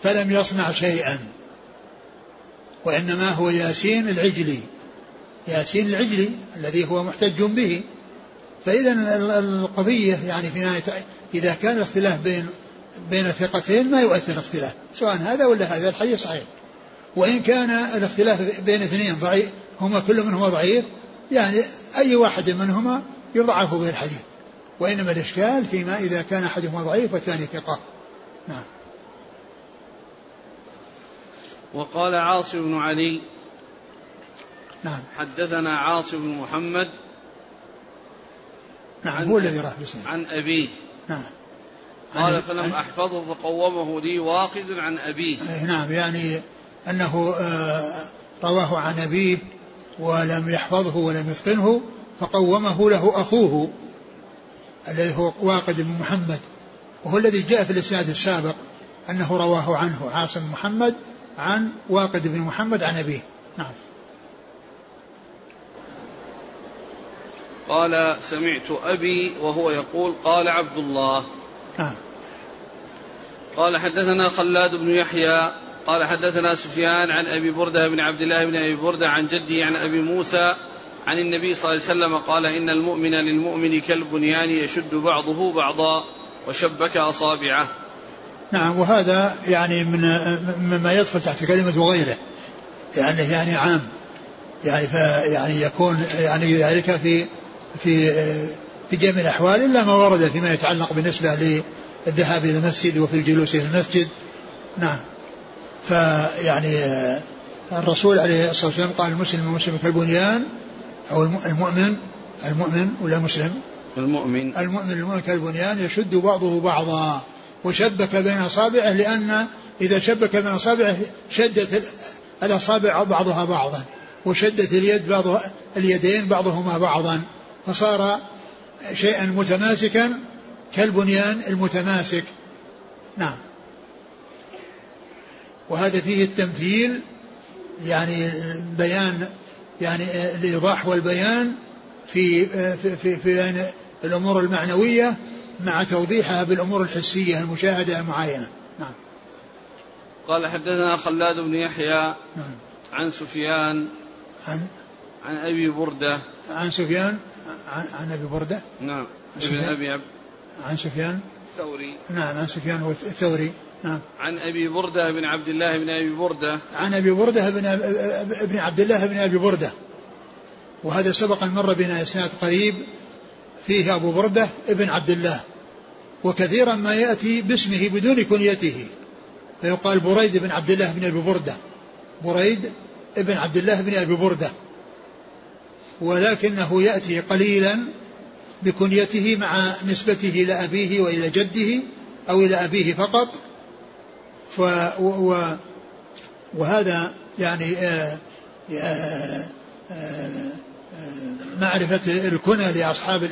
Speaker 2: فلم يصنع شيئا وإنما هو ياسين العجلي. ياسين العجلي الذي هو محتج به. فإذا القضية يعني في نهاية إذا كان الاختلاف بين بين ثقتين ما يؤثر الاختلاف سواء هذا ولا هذا الحديث صحيح. وإن كان الاختلاف بين اثنين ضعيف هما كل منهما ضعيف يعني أي واحد منهما يضعف به الحديث. وإنما الإشكال فيما إذا كان أحدهما ضعيف والثاني ثقة. نعم.
Speaker 1: وقال عاصم بن علي
Speaker 2: نعم.
Speaker 1: حدثنا عاصم بن محمد
Speaker 2: نعم هو الذي راح باسمه.
Speaker 1: عن أبيه.
Speaker 2: نعم.
Speaker 1: قال فلم أحفظه فقومه لي واقد عن أبيه.
Speaker 2: نعم يعني أنه آه، رواه عن أبيه ولم يحفظه ولم يتقنه فقومه له أخوه الذي هو واقد بن محمد وهو الذي جاء في الإسناد السابق أنه رواه عنه عاصم محمد عن واقد بن محمد عن أبيه. نعم.
Speaker 1: قال سمعت أبي وهو يقول قال عبد الله.
Speaker 2: نعم.
Speaker 1: قال حدثنا خلاد بن يحيى قال حدثنا سفيان عن أبي بردة بن عبد الله بن أبي بردة عن جده عن أبي موسى عن النبي صلى الله عليه وسلم قال إن المؤمن للمؤمن كالبنيان يشد بعضه بعضا وشبك أصابعه.
Speaker 2: نعم وهذا يعني من مما يدخل تحت كلمة وغيره. يعني يعني عام. يعني يعني يكون يعني ذلك في في في جميع الأحوال إلا ما ورد فيما يتعلق بالنسبة للذهاب إلى المسجد وفي الجلوس إلى المسجد. نعم. فيعني الرسول عليه الصلاة والسلام قال المسلم المسلم كالبنيان أو المؤمن المؤمن ولا المسلم
Speaker 1: المؤمن.
Speaker 2: المؤمن المؤمن كالبنيان يشد بعضه بعضا. وشبك بين أصابعه لأن إذا شبك بين أصابعه شدت الأصابع بعضها بعضا وشدت اليد بعض اليدين بعضهما بعضا فصار شيئا متماسكا كالبنيان المتماسك. نعم. وهذا فيه التمثيل يعني بيان يعني الإيضاح والبيان في في في, في الأمور المعنوية. مع توضيحها بالأمور الحسية المشاهدة المعاينة. نعم.
Speaker 1: قال حدثنا خلاد بن يحيى
Speaker 2: نعم.
Speaker 1: عن سفيان
Speaker 2: عن؟
Speaker 1: عن أبي بردة.
Speaker 2: عن سفيان؟ عن, عن أبي بردة؟
Speaker 1: نعم. ابن أبي عبد
Speaker 2: عن سفيان؟
Speaker 1: الثوري.
Speaker 2: نعم عن سفيان الثوري. نعم.
Speaker 1: عن أبي بردة بن عبد الله بن أبي بردة.
Speaker 2: عن أبي بردة بن ابن عبد الله بن أبي بردة. وهذا سبق أن مر بنا اسناد قريب. فيه أبو بردة ابن عبد الله. وكثيرا ما يأتي باسمه بدون كنيته. فيقال بريد بن عبد الله بن أبي بردة. بريد ابن عبد الله بن أبي بردة. ولكنه يأتي قليلا بكنيته مع نسبته إلى أبيه وإلى جده أو إلى أبيه فقط. ف و وهذا يعني آه، آه، آه، معرفة الكنى لأصحاب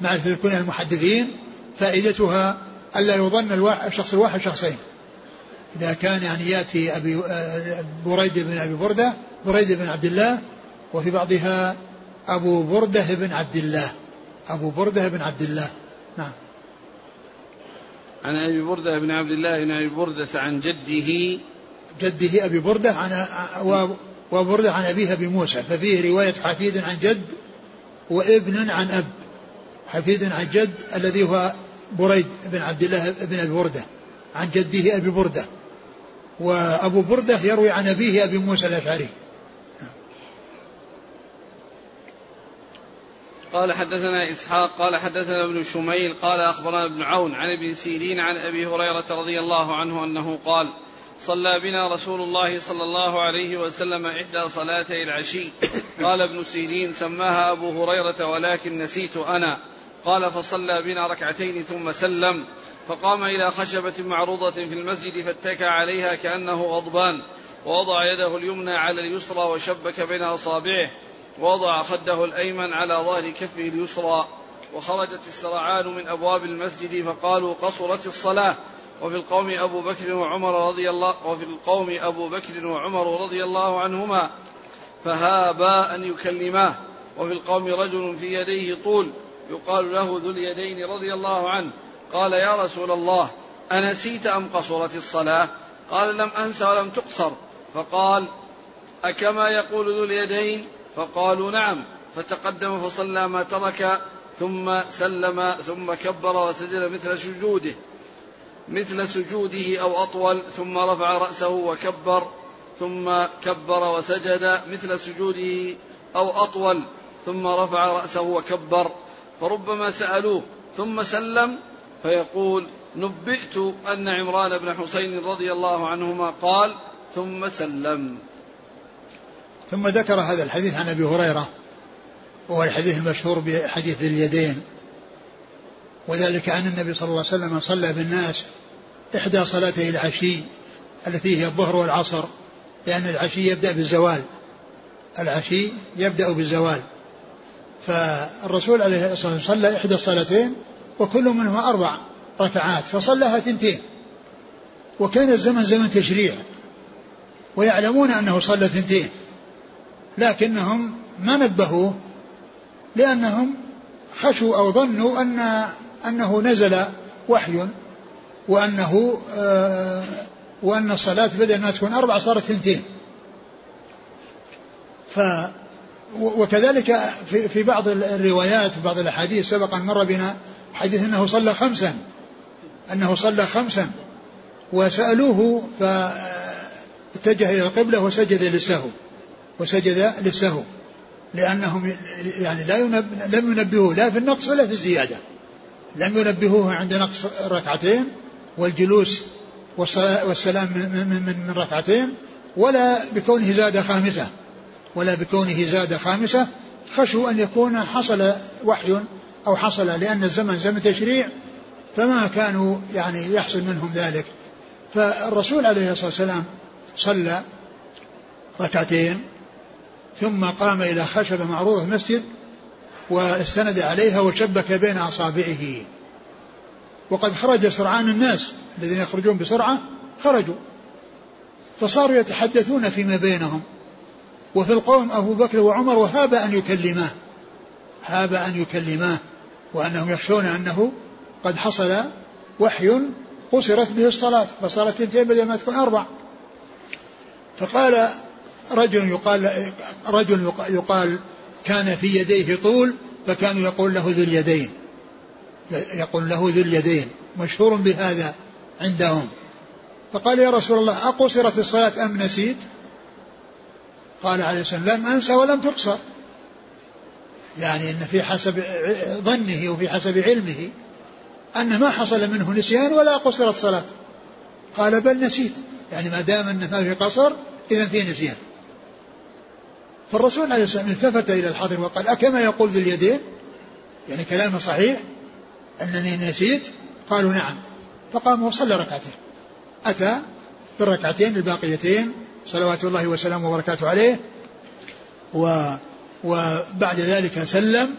Speaker 2: معرفة الكنى المحدثين. فائدتها ألا يظن الشخص الواحد شخصين. إذا كان يعني يأتي أبي بريد بن أبي بردة بريد بن عبد الله وفي بعضها أبو بردة بن عبد الله. أبو بردة بن عبد الله. نعم.
Speaker 1: عن أبي بردة بن عبد الله بن أبي بردة عن جده.
Speaker 2: جده أبي بردة عن وبردة عن أبيه أبي موسى. ففيه رواية حفيد عن جد وابن عن أب. حفيد عن جد الذي هو بريد بن عبد الله بن أبي بردة عن جده أبي بردة. وأبو بردة يروي عن أبيه أبي موسى الأشعري.
Speaker 1: قال حدثنا إسحاق قال حدثنا ابن شميل قال أخبرنا ابن عون عن ابن سيرين عن أبي هريرة رضي الله عنه أنه قال صلى بنا رسول الله صلى الله عليه وسلم إحدى صلاتي العشي قال ابن سيرين سماها أبو هريرة ولكن نسيت أنا قال فصلى بنا ركعتين ثم سلم فقام إلى خشبة معروضة في المسجد فاتكى عليها كأنه غضبان ووضع يده اليمنى على اليسرى وشبك بين أصابعه ووضع خده الأيمن على ظهر كفه اليسرى وخرجت السرعان من أبواب المسجد فقالوا قصرت الصلاة. وفي القوم أبو بكر وعمر رضي الله وفي القوم أبو بكر وعمر رضي الله عنهما فهابا أن يكلماه. وفي القوم رجل في يديه طول يقال له ذو اليدين رضي الله عنه قال يا رسول الله أنسيت أم قصرت الصلاة؟ قال لم أنس ولم تقصر. فقال أكما يقول ذو اليدين؟ فقالوا نعم. فتقدم فصلى ما ترك ثم سلم ثم كبر وسجد مثل سجوده مثل سجوده أو أطول ثم رفع رأسه وكبر ثم كبر وسجد مثل سجوده أو أطول ثم رفع رأسه وكبر. فربما سألوه ثم سلم فيقول نبئت أن عمران بن حسين رضي الله عنهما قال ثم سلم.
Speaker 2: ثم ذكر هذا الحديث عن أبي هريرة وهو الحديث المشهور بحديث اليدين. وذلك أن النبي صلى الله عليه وسلم صلى بالناس إحدى صلاتي العشي التي هي الظهر والعصر لأن العشي يبدأ بالزوال. العشي يبدأ بالزوال. فالرسول عليه الصلاة والسلام صلى إحدى الصلاتين وكل منهما أربع ركعات فصلىها ثنتين. وكان الزمن زمن تشريع ويعلمون أنه صلى ثنتين لكنهم ما نبهوه لأنهم خشوا أو ظنوا أن أنه نزل وحي وأنه آه وأن الصلاة بدل ما تكون أربع صارت ثنتين. ف وكذلك في, في بعض الروايات بعض الأحاديث سبق أن مر بنا حديث أنه صلى خمسا. أنه صلى خمسا. وسألوه فاتجه إلى القبلة وسجد للسهو. وسجد للسهو. لأنهم يعني لا ينب... لم ينبهوه لا في النقص ولا في الزيادة. لم ينبهوه عند نقص ركعتين والجلوس والسلام من, من, من, ركعتين ولا بكونه زاد خامسة. ولا بكونه زاد خامسة خشوا أن يكون حصل وحي أو حصل لأن الزمن زمن تشريع فما كانوا يعني يحصل منهم ذلك. فالرسول عليه الصلاة والسلام صلى ركعتين ثم قام إلى خشبة معروضة المسجد واستند عليها وشبك بين أصابعه. وقد خرج سرعان الناس الذين يخرجون بسرعة خرجوا فصاروا يتحدثون فيما بينهم. وفي القوم أبو بكر وعمر وهاب أن يكلماه هاب أن يكلماه وأنهم يخشون أنه قد حصل وحي قصرت به الصلاة فصارت اثنتين بدل ما تكون أربع. فقال رجل يقال رجل يقال كان في يديه طول فكانوا يقول له ذو اليدين. يقول له ذو اليدين مشهور بهذا عندهم. فقال يا رسول الله أقصرت الصلاة أم نسيت؟ قال عليه السلام لم أنسى ولم تقصر. يعني أن في حسب ظنه وفي حسب علمه أن ما حصل منه نسيان ولا قصرت صلاة. قال بل نسيت. يعني ما دام أنه ما في قصر إذا في نسيان. فالرسول عليه السلام التفت إلى الحاضر وقال أكما يقول ذي اليدين؟ يعني كلامه صحيح. أنني نسيت؟ قالوا نعم. فقام وصلى ركعتين. أتى بالركعتين الباقيتين صلوات الله وسلامه وبركاته عليه. و وبعد ذلك سلم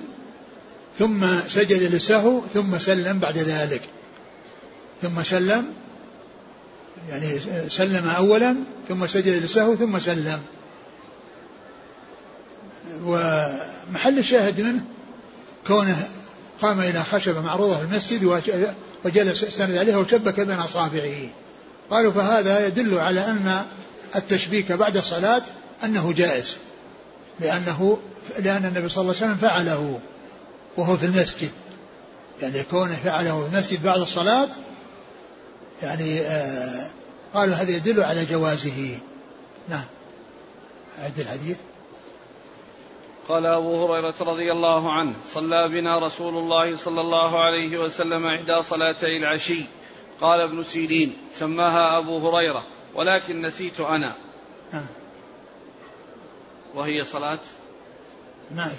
Speaker 2: ثم سجد للسهو ثم سلم بعد ذلك. ثم سلم يعني سلم أولا ثم سجد للسهو ثم سلم. ومحل الشاهد منه كونه قام إلى خشبة معروضة في المسجد وجلس استند عليها وشبك بين أصابعه. قالوا فهذا يدل على أن التشبيك بعد الصلاة أنه جائز لأنه لأن النبي صلى الله عليه وسلم فعله وهو في المسجد. يعني كونه فعله في المسجد بعد الصلاة يعني آه قالوا هذا يدل على جوازه. نعم. أعد الحديث.
Speaker 1: قال أبو هريرة رضي الله عنه صلى بنا رسول الله صلى الله عليه وسلم إحدى صلاتي العشي. قال ابن سيرين سماها أبو هريرة. ولكن نسيت أنا. وهي صلاة؟
Speaker 2: ما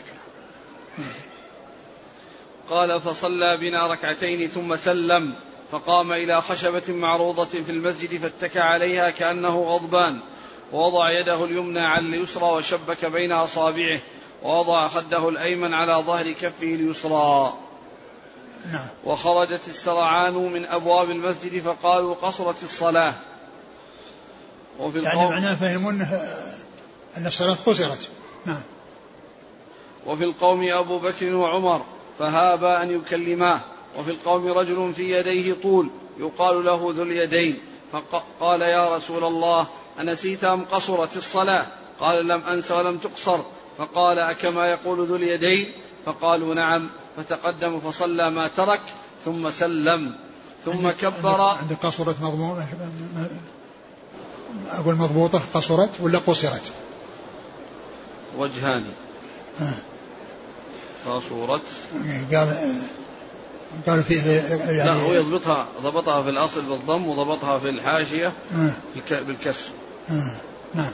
Speaker 1: قال فصلى بنا ركعتين ثم سلم فقام إلى خشبة معروضة في المسجد فاتكى عليها كأنه غضبان ووضع يده اليمنى على اليسرى وشبك بين أصابعه ووضع خده الأيمن على ظهر كفه اليسرى. نعم. وخرجت السرعان من أبواب المسجد فقالوا قصرت الصلاة.
Speaker 2: وفي يعني معناه فهمون أن الصلاة قصرت نعم.
Speaker 1: وفي القوم أبو بكر وعمر فهابا أن يكلماه. وفي القوم رجل في يديه طول يقال له ذو اليدين. فقال يا رسول الله أنسيت أم قصرت الصلاة؟ قال لم أنس ولم تقصر. فقال أكما يقول ذو اليدين؟ فقالوا نعم. فتقدم فصلى ما ترك ثم سلم. ثم كبر.
Speaker 2: عند قصرت مضمومة أقول مضبوطة؟ قصرت ولا قصرت؟
Speaker 1: وجهان. قصرت.
Speaker 2: قال قال فيه
Speaker 1: يعني لا هو يضبطها ضبطها في الأصل بالضم وضبطها في الحاشية بالكسر. نعم.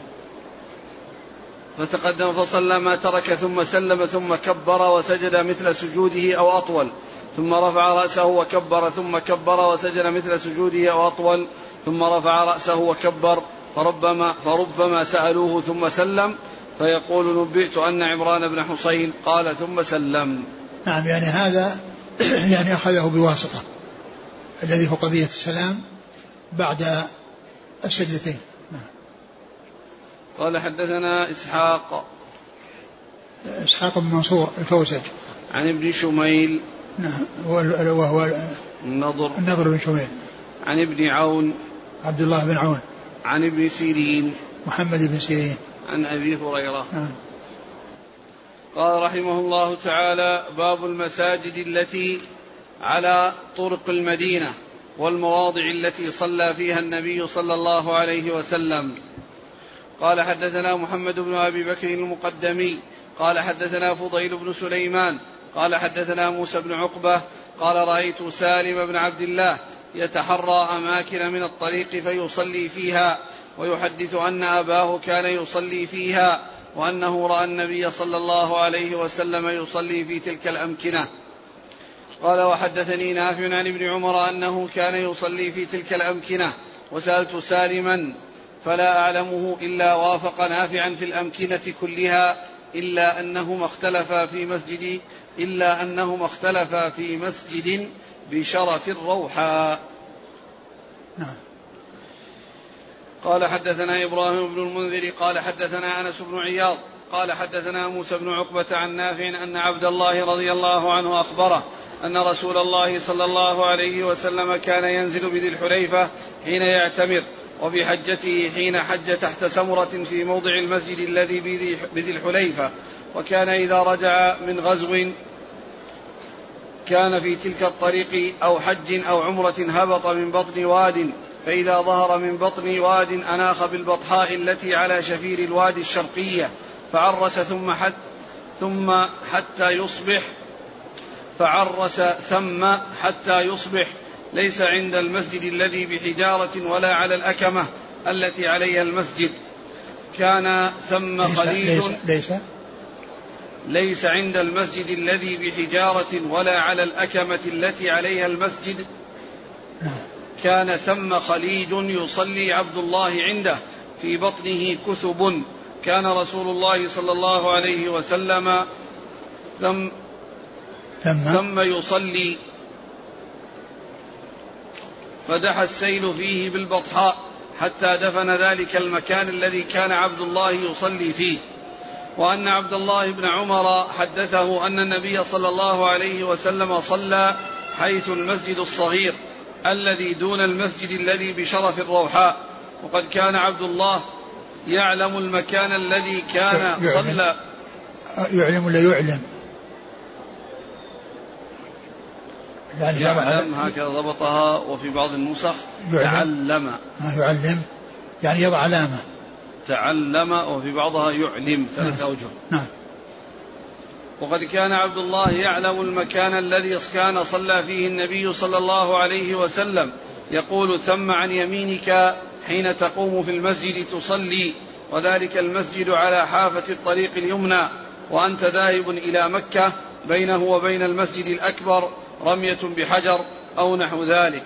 Speaker 1: فتقدم فصلى ما ترك ثم سلم ثم كبر وسجد مثل سجوده أو أطول. ثم رفع رأسه وكبر ثم كبر وسجد مثل سجوده أو أطول. ثم رفع رأسه وكبر فربما فربما سألوه ثم سلم فيقول نبئت أن عمران بن حصين قال ثم سلم.
Speaker 2: نعم يعني هذا يعني أخذه بواسطة الذي هو قضية السلام بعد السجدتين.
Speaker 1: قال حدثنا إسحاق.
Speaker 2: إسحاق بن منصور الكوسج
Speaker 1: عن ابن شميل.
Speaker 2: نعم وهو
Speaker 1: النضر.
Speaker 2: النضر بن شميل.
Speaker 1: عن ابن عون.
Speaker 2: عبد الله بن عون.
Speaker 1: عن ابن سيرين.
Speaker 2: محمد بن سيرين.
Speaker 1: عن أبي هريرة. نعم. قال رحمه الله تعالى باب المساجد التي على طرق المدينة والمواضع التي صلى فيها النبي صلى الله عليه وسلم. قال حدثنا محمد بن أبي بكر المقدمي. قال حدثنا فضيل بن سليمان. قال حدثنا موسى بن عقبة. قال رأيت سالم بن عبد الله يتحرى أماكن من الطريق فيصلي فيها ويحدث أن أباه كان يصلي فيها وأنه رأى النبي صلى الله عليه وسلم يصلي في تلك الأمكنة. قال وحدثني نافع عن ابن عمر أنه كان يصلي في تلك الأمكنة وسألت سالما فلا أعلمه إلا وافق نافعا في الأمكنة كلها إلا أنهما اختلفا في مسجد إلا أنهما اختلفا في مسجد بشرف الروحاء نعم. قال حدثنا إبراهيم بن المنذر قال حدثنا أنس بن عياض قال حدثنا موسى بن عقبة عن نافع أن عبد الله رضي الله عنه أخبره أن رسول الله صلى الله عليه وسلم كان ينزل بذي الحليفة حين يعتمر وفي حجته حين حج تحت سمرة في موضع المسجد الذي بذي الحليفة وكان إذا رجع من غزو كان في تلك الطريق أو حج أو عمرة هبط من بطن واد فإذا ظهر من بطن واد أناخ بالبطحاء التي على شفير الوادي الشرقية فعرس ثم حت ثم حتى يصبح فعرس ثم حتى يصبح. ليس عند المسجد الذي بحجارة ولا على الأكمة التي عليها المسجد. كان ثم خليج
Speaker 2: ليس, ليس,
Speaker 1: ليس. عند المسجد الذي بحجارة ولا على الأكمة التي عليها المسجد. كان ثم خليج يصلي عبد الله عنده في بطنه كثب. كان رسول الله صلى الله عليه وسلم ثم ثم, ثم يصلي. فدحى السيل فيه بالبطحاء حتى دفن ذلك المكان الذي كان عبد الله يصلي فيه. وأن عبد الله بن عمر حدثه أن النبي صلى الله عليه وسلم صلى حيث المسجد الصغير الذي دون المسجد الذي بشرف الروحاء. وقد كان عبد الله يعلم المكان الذي كان صلى.
Speaker 2: يعلم ولا يعلم؟
Speaker 1: يعني يعلم هكذا ضبطها وفي بعض النسخ تعلم.
Speaker 2: يعلم. يعني يضع علامة.
Speaker 1: تعلم وفي بعضها يعلم ثلاث. أوجه. نعم. وقد كان عبد الله يعلم المكان الذي كان صلى فيه النبي صلى الله عليه وسلم. يقول ثم عن يمينك حين تقوم في المسجد تصلي وذلك المسجد على حافة الطريق اليمنى وأنت ذاهب إلى مكة بينه وبين المسجد الأكبر رمية بحجر أو نحو ذلك.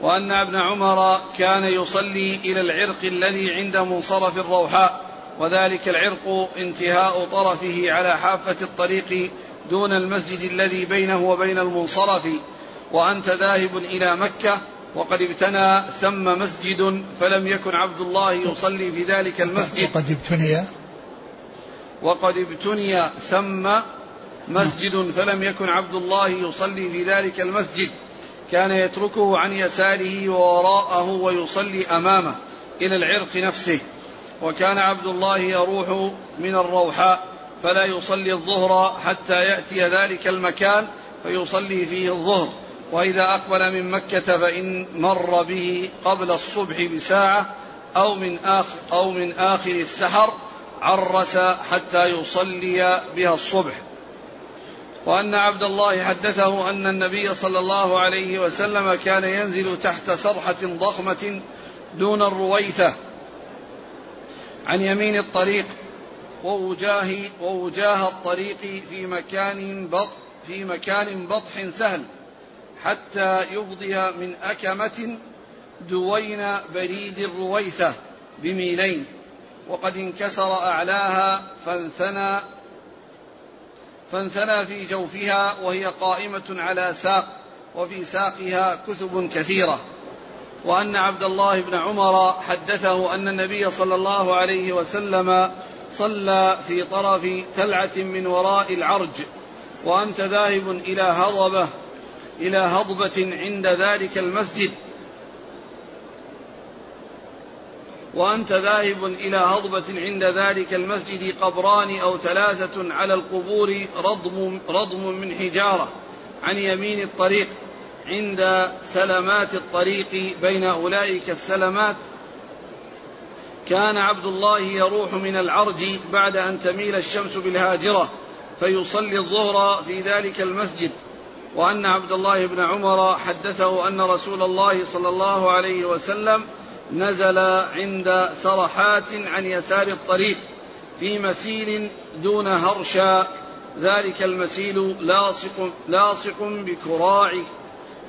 Speaker 1: وأن ابن عمر كان يصلي إلى العرق الذي عند منصرف الروحاء وذلك العرق انتهاء طرفه على حافة الطريق دون المسجد الذي بينه وبين المنصرف وأنت ذاهب إلى مكة وقد ابتنى ثم مسجد فلم يكن عبد الله يصلي في ذلك المسجد.
Speaker 2: وقد ابتني.
Speaker 1: وقد ابتني ثم مسجد فلم يكن عبد الله يصلي في ذلك المسجد. كان يتركه عن يساره ووراءه ويصلي أمامه إلى العرق نفسه. وكان عبد الله يروح من الروحاء فلا يصلي الظهر حتى يأتي ذلك المكان فيصلي فيه الظهر. وإذا أقبل من مكة فإن مر به قبل الصبح بساعة أو من اخر أو من آخر السحر عرس حتى يصلي بها الصبح. وأن عبد الله حدثه أن النبي صلى الله عليه وسلم كان ينزل تحت سرحة ضخمة دون الرويثة عن يمين الطريق ووجاه ووجاه الطريق في مكان بط في مكان بطح سهل حتى يفضي من أكمة دوين بريد الرويثة بميلين وقد انكسر أعلاها فانثنى فانثنى في جوفها وهي قائمة على ساق وفي ساقها كثب كثيرة. وأن عبد الله بن عمر حدثه أن النبي صلى الله عليه وسلم صلى في طرف تلعة من وراء العرج وأنت ذاهب إلى هضبة إلى هضبة عند ذلك المسجد. وأنت ذاهب إلى هضبة عند ذلك المسجد قبران أو ثلاثة على القبور رضم, رضم من حجارة عن يمين الطريق عند سلمات الطريق بين أولئك السلمات كان عبد الله يروح من العرج بعد أن تميل الشمس بالهاجرة فيصلي الظهر في ذلك المسجد. وأن عبد الله بن عمر حدثه أن رسول الله صلى الله عليه وسلم نزل عند سرحات عن يسار الطريق في مسيل دون هرشا. ذلك المسيل لاصق لاصق بكراع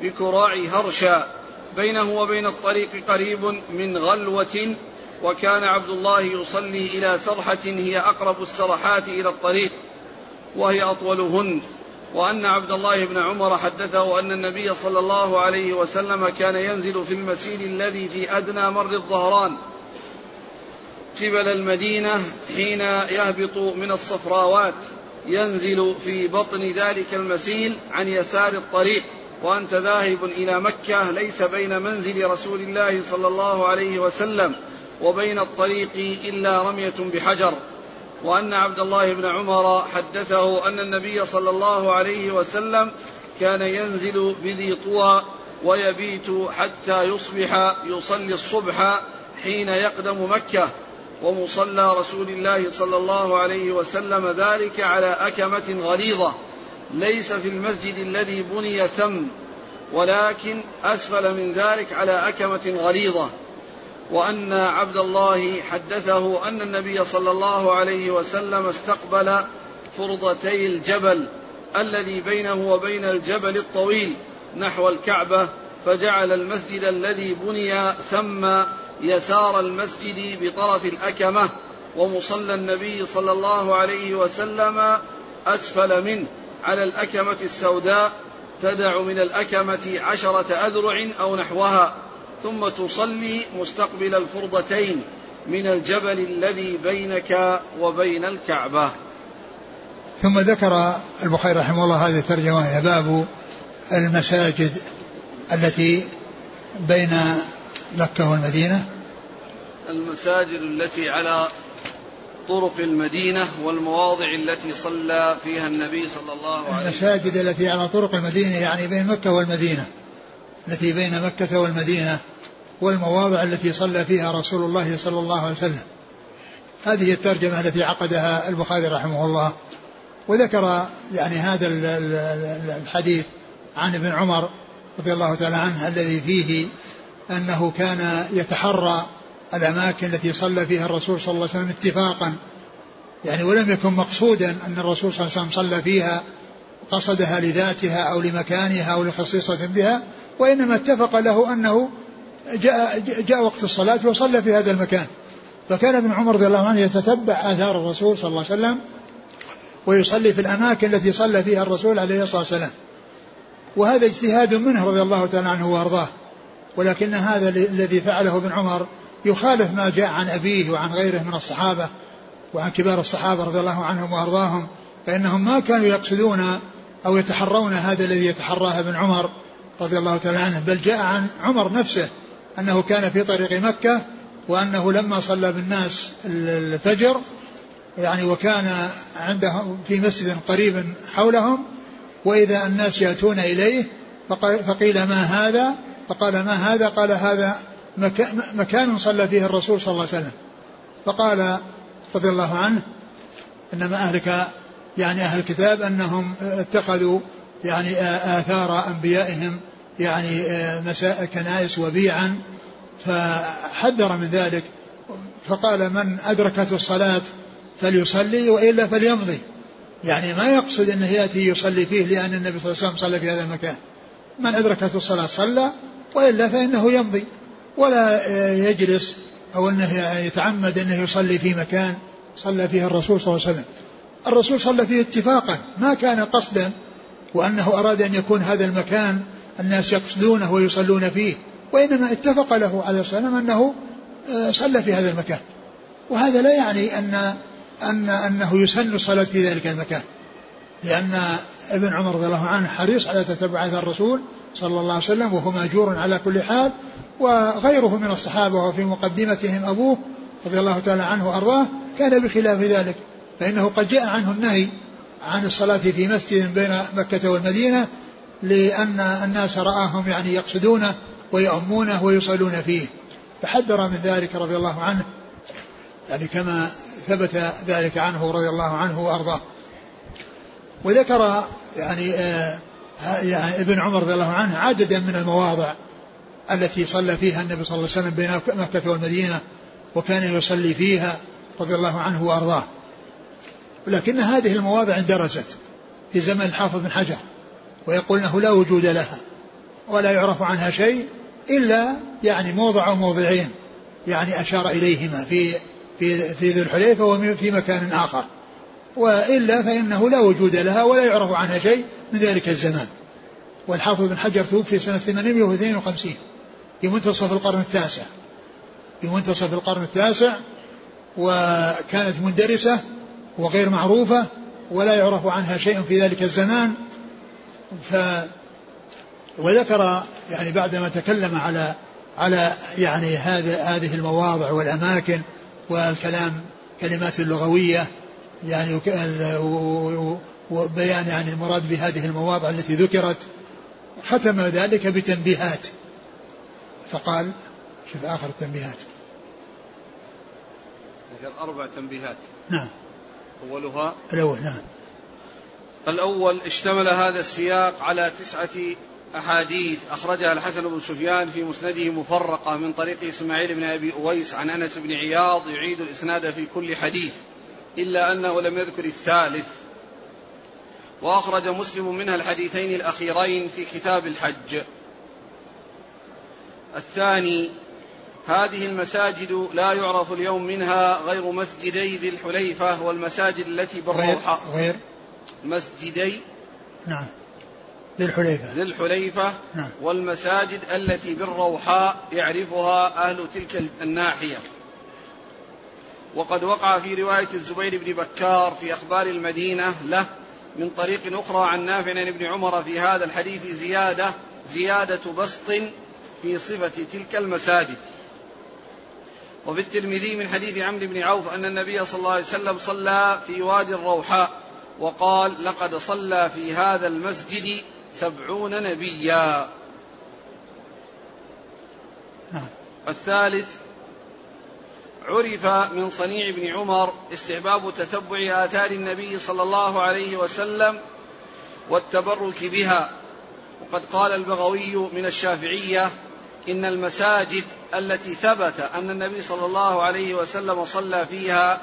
Speaker 1: بكراع هرشا. بينه وبين الطريق قريب من غلوة وكان عبد الله يصلي إلى سرحة هي أقرب السرحات إلى الطريق وهي أطولهن. وأن عبد الله بن عمر حدثه أن النبي صلى الله عليه وسلم كان ينزل في المسير الذي في أدنى مر الظهران قبل المدينة حين يهبط من الصفراوات ينزل في بطن ذلك المسيل عن يسار الطريق. وأنت ذاهب إلى مكة ليس بين منزل رسول الله صلى الله عليه وسلم وبين الطريق إلا رمية بحجر. وأن عبد الله بن عمر حدثه أن النبي صلى الله عليه وسلم كان ينزل بذي طوى ويبيت حتى يصبح يصلي الصبح حين يقدم مكة ومصلى رسول الله صلى الله عليه وسلم ذلك على أكمة غليظة ليس في المسجد الذي بني ثم ولكن أسفل من ذلك على أكمة غليظة. وأن عبد الله حدثه أن النبي صلى الله عليه وسلم استقبل فرضتي الجبل الذي بينه وبين الجبل الطويل نحو الكعبة فجعل المسجد الذي بني ثم يسار المسجد بطرف الأكمة ومصلى النبي صلى الله عليه وسلم أسفل منه على الأكمة السوداء تدع من الأكمة عشرة أذرع أو نحوها. ثم تصلي مستقبل الفرضتين من الجبل الذي بينك وبين الكعبة.
Speaker 2: ثم ذكر البخاري رحمه الله هذه الترجمة باب المساجد التي بين مكة والمدينة.
Speaker 1: المساجد التي على طرق المدينة والمواضع التي صلى فيها النبي صلى الله عليه وسلم.
Speaker 2: المساجد التي على طرق المدينة يعني بين مكة والمدينة. التي بين مكة والمدينة والمواضع التي صلى فيها رسول الله صلى الله عليه وسلم. هذه الترجمة التي عقدها البخاري رحمه الله. وذكر يعني هذا الحديث عن ابن عمر رضي الله تعالى عنه الذي فيه أنه كان يتحرى الأماكن التي صلى فيها الرسول صلى الله عليه وسلم اتفاقا. يعني ولم يكن مقصودا أن الرسول صلى الله عليه وسلم صلى فيها قصدها لذاتها أو لمكانها أو لخصيصة بها وإنما اتفق له أنه جاء, جاء وقت الصلاة وصلى في هذا المكان. فكان ابن عمر رضي الله عنه يتتبع آثار الرسول صلى الله عليه وسلم ويصلي في الأماكن التي صلى فيها الرسول عليه الصلاة والسلام. وهذا اجتهاد منه رضي الله تعالى عنه وأرضاه. ولكن هذا الذي فعله ابن عمر يخالف ما جاء عن أبيه وعن غيره من الصحابة وعن كبار الصحابة رضي الله عنهم وأرضاهم فإنهم ما كانوا يقصدون أو يتحرون هذا الذي يتحراه ابن عمر رضي الله تعالى عنه بل جاء عن عمر نفسه أنه كان في طريق مكة وأنه لما صلى بالناس الفجر يعني وكان عنده في مسجد قريب حولهم وإذا الناس يأتون إليه فقيل ما هذا؟ فقال ما هذا؟ قال هذا مكان صلى فيه الرسول صلى الله عليه وسلم. فقال رضي الله عنه إنما أهلك يعني أهل الكتاب أنهم اتخذوا يعني آثار أنبيائهم يعني مساء كنائس وبيعا فحذر من ذلك. فقال من ادركته الصلاة فليصلي وإلا فليمضي. يعني ما يقصد إنه يأتي يصلي فيه لأن النبي صلى الله عليه وسلم صلى في هذا المكان. من ادركته الصلاة صلى وإلا فإنه يمضي. ولا يجلس أو أنه يتعمد أنه يصلي في مكان صلى فيه الرسول صلى الله عليه وسلم. الرسول صلى فيه اتفاقا. ما كان قصدا وأنه أراد أن يكون هذا المكان الناس يقصدونه ويصلون فيه وإنما اتفق له عليه الصلاة والسلام أنه آه، صلى في هذا المكان. وهذا لا يعني أن أن أنه يسن الصلاة في ذلك المكان لأن ابن عمر رضي الله عنه حريص على تتبع الرسول صلى الله عليه وسلم وهو ماجور على كل حال وغيره من الصحابة وفي مقدمتهم أبوه رضي الله تعالى عنه وأرضاه كان بخلاف ذلك فإنه قد جاء عنه النهي عن الصلاة في مسجد بين مكة والمدينة لأن الناس رآهم يعني يقصدونه ويؤمونه ويصلون فيه. فحذر من ذلك رضي الله عنه. يعني كما ثبت ذلك عنه رضي الله عنه وأرضاه. وذكر يعني آه يعني ابن عمر رضي الله عنه عددا من المواضع التي صلى فيها النبي صلى الله عليه وسلم بين مكة والمدينة وكان يصلي فيها رضي الله عنه وأرضاه. ولكن هذه المواضع اندرست في زمن الحافظ بن حجر ويقول إنه لا وجود لها ولا يعرف عنها شيء إلا يعني موضع أو موضعين يعني أشار إليهما في في في ذي الحليفة وفي مكان آخر. وإلا فإنه لا وجود لها ولا يعرف عنها شيء من ذلك الزمان. والحافظ بن حجر توفي سنة 852 في منتصف القرن التاسع. في منتصف القرن التاسع وكانت مندرسة وغير معروفة ولا يعرف عنها شيء في ذلك الزمان. ف وذكر يعني بعدما تكلم على على يعني هذه هذه المواضع والأماكن والكلام كلمات اللغويه يعني وبيان يعني المراد بهذه المواضع التي ذكرت ختم ذلك بتنبيهات. فقال شوف آخر التنبيهات.
Speaker 1: ذكر أربع تنبيهات.
Speaker 2: نعم.
Speaker 1: أولها؟
Speaker 2: الأول نعم.
Speaker 1: الأول اشتمل هذا السياق على تسعة أحاديث أخرجها الحسن بن سفيان في مسنده مفرقة من طريق إسماعيل بن أبي أويس عن أنس بن عياض يعيد الإسناد في كل حديث إلا أنه لم يذكر الثالث. وأخرج مسلم منها الحديثين الأخيرين في كتاب الحج. الثاني هذه المساجد لا يعرف اليوم منها غير مسجدي ذي الحليفة والمساجد التي بالروحاء
Speaker 2: غير, غير؟
Speaker 1: مسجدي
Speaker 2: نعم. ذي الحليفة.
Speaker 1: ذي الحليفة نعم. والمساجد التي بالروحاء يعرفها أهل تلك الناحية. وقد وقع في رواية الزبير بن بكار في أخبار المدينة له من طريق أخرى عن نافع عن ابن عمر في هذا الحديث زيادة زيادة بسط في صفة تلك المساجد. وفي الترمذي من حديث عمرو بن عوف أن النبي صلى الله عليه وسلم صلى في وادي الروحاء وقال لقد صلى في هذا المسجد سبعون نبيا نعم. الثالث عرف من صنيع ابن عمر استحباب تتبع آثار النبي صلى الله عليه وسلم والتبرك بها وقد قال البغوي من الشافعية إن المساجد التي ثبت أن النبي صلى الله عليه وسلم صلى فيها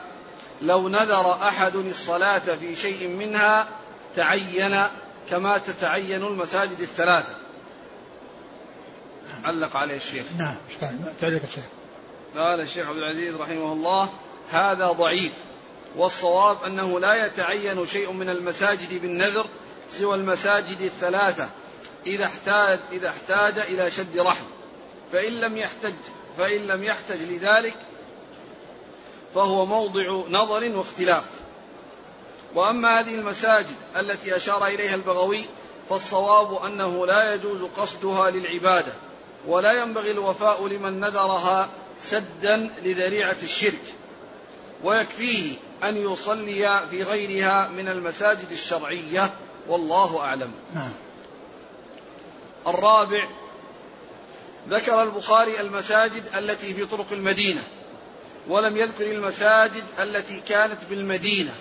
Speaker 1: لو نذر أحد الصلاة في شيء منها تعين كما تتعين المساجد الثلاثة. علق عليه الشيخ.
Speaker 2: نعم تعليق الشيخ.
Speaker 1: قال الشيخ عبد العزيز رحمه الله هذا ضعيف. والصواب أنه لا يتعين شيء من المساجد بالنذر سوى المساجد الثلاثة إذا احتاج إذا احتاج إلى شد رحم. فإن لم يحتج فإن لم يحتج لذلك فهو موضع نظر واختلاف. وأما هذه المساجد التي أشار إليها البغوي فالصواب أنه لا يجوز قصدها للعبادة ولا ينبغي الوفاء لمن نذرها سدا لذريعة الشرك. ويكفيه أن يصلي في غيرها من المساجد الشرعية والله أعلم. نعم. الرابع ذكر البخاري المساجد التي في طرق المدينة ولم يذكر المساجد التي كانت بالمدينة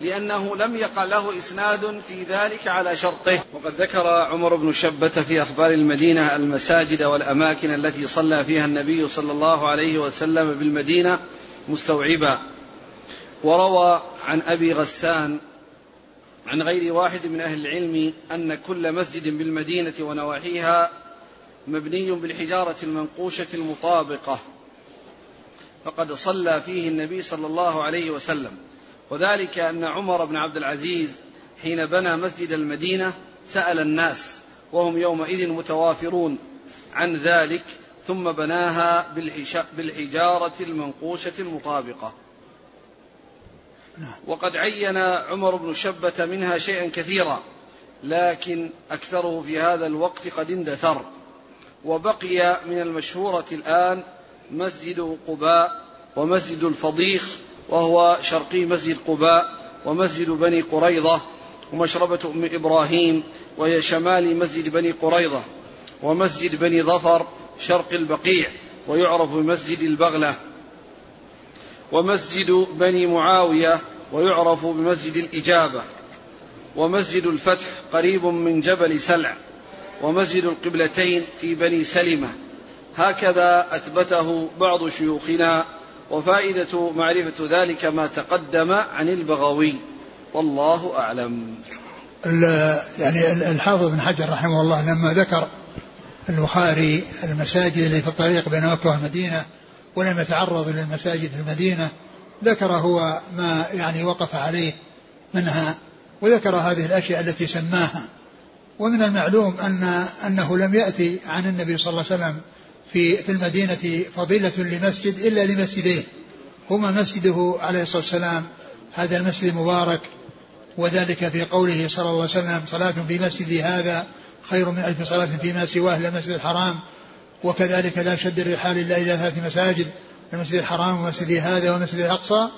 Speaker 1: لأنه لم يقع له إسناد في ذلك على شرطه. وقد ذكر عمر بن شبة في أخبار المدينة المساجد والأماكن التي صلى فيها النبي صلى الله عليه وسلم بالمدينة مستوعبا. وروى عن أبي غسان عن غير واحد من أهل العلم أن كل مسجد بالمدينة ونواحيها مبني بالحجارة المنقوشة المطابقة. فقد صلى فيه النبي صلى الله عليه وسلم. وذلك أن عمر بن عبد العزيز حين بنى مسجد المدينة سأل الناس وهم يومئذ متوافرون عن ذلك ثم بناها بالحجارة المنقوشة المطابقة. نعم. وقد عين عمر بن شبة منها شيئا كثيرا لكن أكثره في هذا الوقت قد اندثر. وبقي من المشهورة الآن مسجد قباء ومسجد الفضيخ وهو شرقي مسجد قباء ومسجد بني قريظة ومشربة أم إبراهيم وهي شمال مسجد بني قريظة ومسجد بني ظفر شرق البقيع ويعرف بمسجد البغلة ومسجد بني معاوية ويعرف بمسجد الإجابة ومسجد الفتح قريب من جبل سلع. ومسجد القبلتين في بني سلمة. هكذا أثبته بعض شيوخنا وفائدة معرفة ذلك ما تقدم عن البغوي. والله أعلم.
Speaker 2: يعني الحافظ بن حجر رحمه الله لما ذكر البخاري المساجد اللي في الطريق بين مكة والمدينة ولم يتعرض للمساجد في المدينة ذكر هو ما يعني وقف عليه منها وذكر هذه الأشياء التي سماها. ومن المعلوم أن أنه لم يأتي عن النبي صلى الله عليه وسلم في في المدينة فضيلة لمسجد إلا لمسجدين هما مسجده عليه الصلاة والسلام. هذا المسجد المبارك وذلك في قوله صلى الله عليه وسلم صلاة في مسجدي هذا خير من ألف صلاة فيما سواه المسجد الحرام. وكذلك لا شد الرحال إلا إلى ثلاث مساجد المسجد الحرام ومسجد هذا ومسجد الأقصى.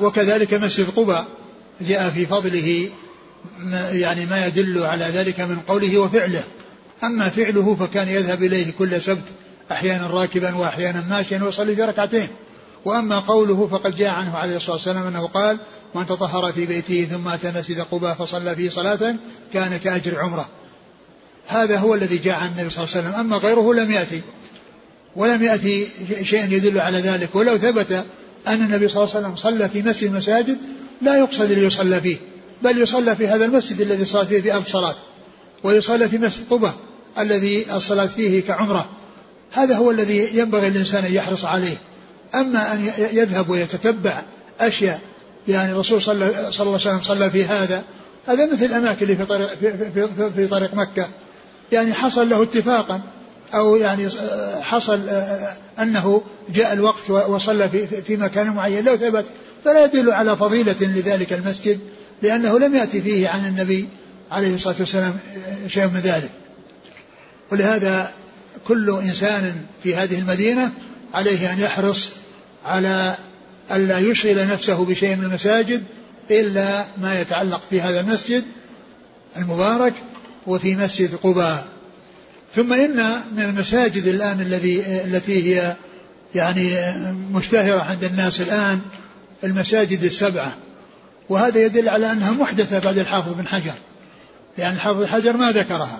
Speaker 2: وكذلك مسجد قبى جاء في فضله ما يعني ما يدل على ذلك من قوله وفعله. أما فعله فكان يذهب إليه كل سبت أحيانا راكبا وأحيانا ماشيا ويصلي في ركعتين. وأما قوله فقد جاء عنه عليه الصلاة والسلام أنه قال من تطهر في بيته ثم أتى مسجد قباء فصلى فيه صلاة كان كأجر عمرة. هذا هو الذي جاء عن النبي صلى الله عليه وسلم. أما غيره لم يأتي. ولم يأتي شيء يدل على ذلك. ولو ثبت أن النبي صلى الله عليه وسلم صلى في مسجد المساجد لا يقصد ليصلى فيه. بل يصلى في هذا المسجد الذي صلى فيه بألف صلاة ويصلى في مسجد قبة الذي الصلاة فيه كعمرة. هذا هو الذي ينبغي الإنسان أن يحرص عليه. أما أن يذهب ويتتبع أشياء يعني الرسول صلى الله عليه وسلم صلى في هذا هذا مثل الأماكن اللي في طريق, في, في, في, في طريق مكة. يعني حصل له اتفاقا أو يعني حصل أنه جاء الوقت وصلى في, في مكان معين لو ثبت. فلا يدل على فضيلة لذلك المسجد. لأنه لم يأتي فيه عن النبي عليه الصلاة والسلام شيء من ذلك. ولهذا كل إنسان في هذه المدينة عليه أن يحرص على ألا يشغل نفسه بشيء من المساجد إلا ما يتعلق في هذا المسجد المبارك وفي مسجد قباء. ثم إن من المساجد الآن الذي التي هي يعني مشتهرة عند الناس الآن المساجد السبعة. وهذا يدل على أنها محدثة بعد الحافظ بن حجر لأن الحافظ بن حجر ما ذكرها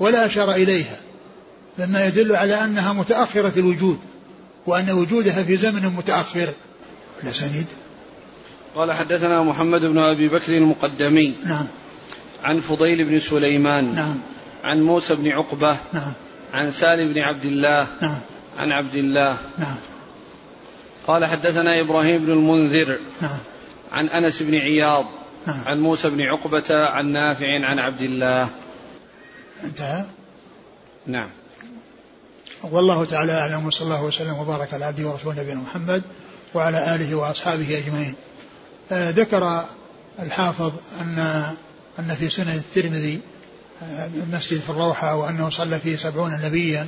Speaker 2: ولا أشار إليها مما يدل على أنها متأخرة الوجود وأن وجودها في زمن متأخر. الأسانيد
Speaker 1: قال حدثنا محمد بن أبي بكر المقدمي.
Speaker 2: نعم.
Speaker 1: عن فضيل بن سليمان.
Speaker 2: نعم.
Speaker 1: عن موسى بن عقبة.
Speaker 2: نعم.
Speaker 1: عن سالم بن عبد الله.
Speaker 2: نعم.
Speaker 1: عن عبد الله.
Speaker 2: نعم.
Speaker 1: قال حدثنا إبراهيم بن المنذر.
Speaker 2: نعم.
Speaker 1: عن أنس بن عياض
Speaker 2: نعم.
Speaker 1: عن موسى بن عقبة عن نافع عن عبد الله.
Speaker 2: انتهى؟
Speaker 1: نعم.
Speaker 2: والله تعالى أعلم وصلى الله وسلم وبارك على عبده ورسوله نبينا محمد وعلى آله وأصحابه أجمعين. آه ذكر الحافظ أن أن في سنن الترمذي آه مسجد في الروحة وأنه صلى فيه سبعون نبيا.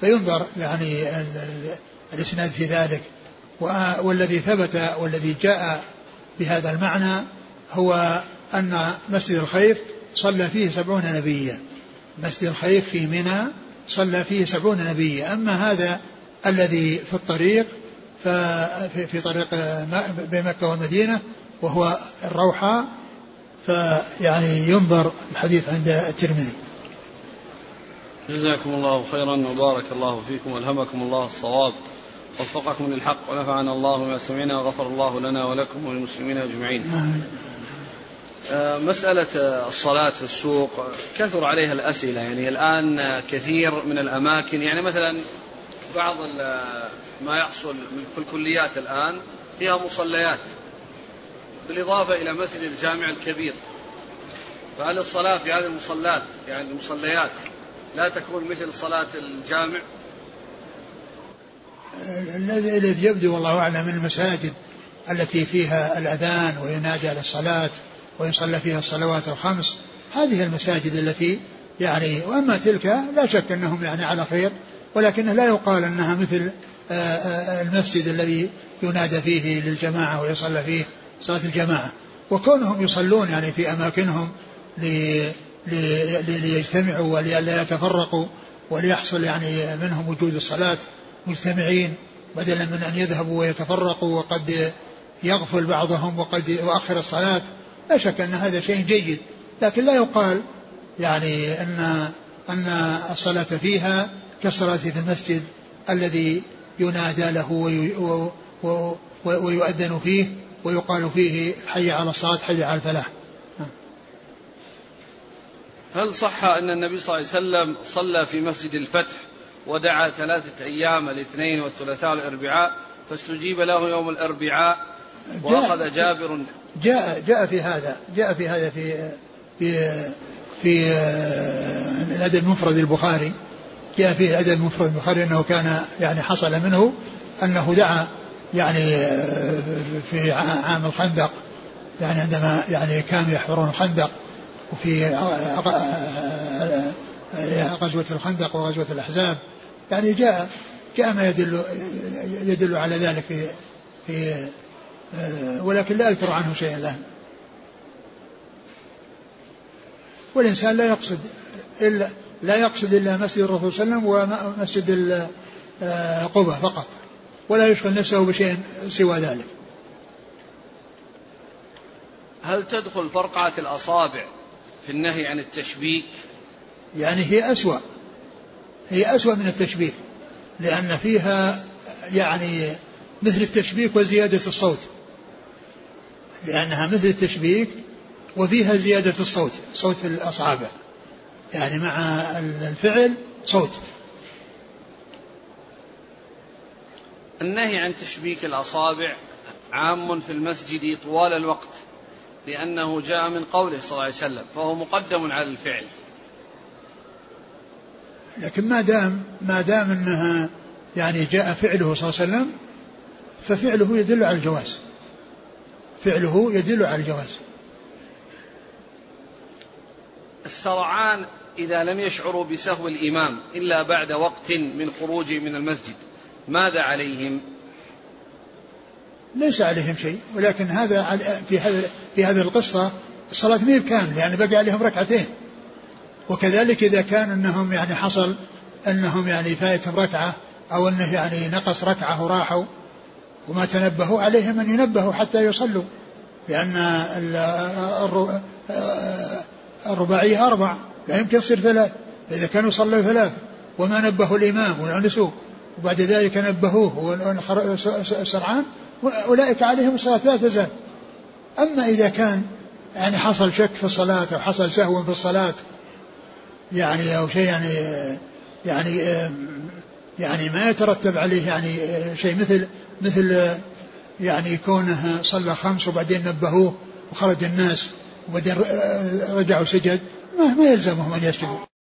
Speaker 2: فينظر يعني الإسناد في ذلك والذي ثبت والذي جاء بهذا المعنى هو أن مسجد الخيف صلى فيه سبعون نبيا. مسجد الخيف في منى صلى فيه سبعون نبيا. أما هذا الذي في الطريق في طريق بين مكة والمدينة وهو الروحة فيعني ينظر الحديث عند الترمذي.
Speaker 1: جزاكم الله خيرا وبارك الله فيكم والهمكم الله الصواب. وفقكم للحق ونفعنا الله بما سمعنا وغفر الله لنا ولكم وللمسلمين أجمعين. مسألة الصلاة في السوق كثر عليها الأسئلة. يعني الآن كثير من الأماكن يعني مثلا بعض ما يحصل في الكليات الآن فيها مصليات بالإضافة إلى مسجد الجامع الكبير. فهل الصلاة في هذه المصلات يعني المصليات لا تكون مثل صلاة الجامع؟
Speaker 2: الذي يبدو والله أعلم من المساجد التي فيها الأذان وينادى للصلاة ويصلى فيها الصلوات الخمس هذه المساجد التي يعني وأما تلك لا شك أنهم يعني على خير ولكنه لا يقال أنها مثل آه، آه، المسجد الذي ينادى فيه للجماعة ويصلى فيه صلاة الجماعة. وكونهم يصلون يعني في أماكنهم ليجتمعوا ولئلا يتفرقوا وليحصل يعني منهم وجود الصلاة مجتمعين بدلا من أن يذهبوا ويتفرقوا وقد يغفل بعضهم وقد يؤخر الصلاة لا شك أن هذا شيء جيد. لكن لا يقال يعني أن أن الصلاة فيها كالصلاة في المسجد الذي ينادى له ويؤذن فيه ويقال فيه حي على الصلاة حي على الفلاح.
Speaker 1: هل صح أن النبي صلى الله عليه وسلم صلى في مسجد الفتح ودعا ثلاثة أيام الاثنين والثلاثاء والأربعاء فاستجيب له يوم الأربعاء وأخذ جابر
Speaker 2: جاء جاء في هذا جاء في هذا في في في الأدب المفرد البخاري. جاء في الأدب المفرد البخاري أنه كان يعني حصل منه أنه دعا يعني في عام الخندق يعني عندما يعني كانوا يحفرون الخندق وفي غزوة الخندق وغزوة الأحزاب يعني جاء جاء ما يدل يدل على ذلك في في آه، ولكن لا أذكر عنه شيئا الآن. والإنسان لا يقصد إلا لا يقصد إلا مسجد الرسول صلى الله عليه وسلم ومسجد آه، قبة فقط ولا يشغل نفسه بشيء سوى ذلك.
Speaker 1: هل تدخل فرقعة الأصابع في النهي عن التشبيك؟
Speaker 2: يعني هي أسوأ. هي أسوأ من التشبيك لأن فيها يعني مثل التشبيك وزيادة الصوت لأنها مثل التشبيك وفيها زيادة الصوت صوت الأصابع يعني مع الفعل صوت.
Speaker 1: النهي عن تشبيك الأصابع عام في المسجد طوال الوقت لأنه جاء من قوله صلى الله عليه وسلم فهو مقدم على الفعل.
Speaker 2: لكن ما دام ما دام انها يعني جاء فعله صلى الله عليه وسلم ففعله يدل على الجواز. فعله يدل على الجواز.
Speaker 1: السرعان إذا لم يشعروا بسهو الإمام إلا بعد وقت من خروجه من المسجد ماذا عليهم؟
Speaker 2: ليس عليهم شيء ولكن هذا في هذا في هذه القصة الصلاة ما كاملة يعني بقي عليهم ركعتين. وكذلك إذا كان أنهم يعني حصل أنهم يعني فايتهم ركعة أو أنه يعني نقص ركعة وراحوا وما تنبهوا عليهم أن ينبهوا حتى يصلوا لأن الرباعية أربع لا يمكن يصير ثلاث إذا كانوا صلوا ثلاث وما نبهوا الإمام ونسوا وبعد ذلك نبهوه سرعان أولئك عليهم الصلاة لا تزال. أما إذا كان يعني حصل شك في الصلاة أو حصل سهو في الصلاة يعني أو شيء يعني يعني يعني ما يترتب عليه يعني شيء مثل مثل يعني كونه صلى خمس وبعدين نبهوه وخرج الناس وبعدين رجعوا سجد ما, ما يلزمهم أن يسجدوا.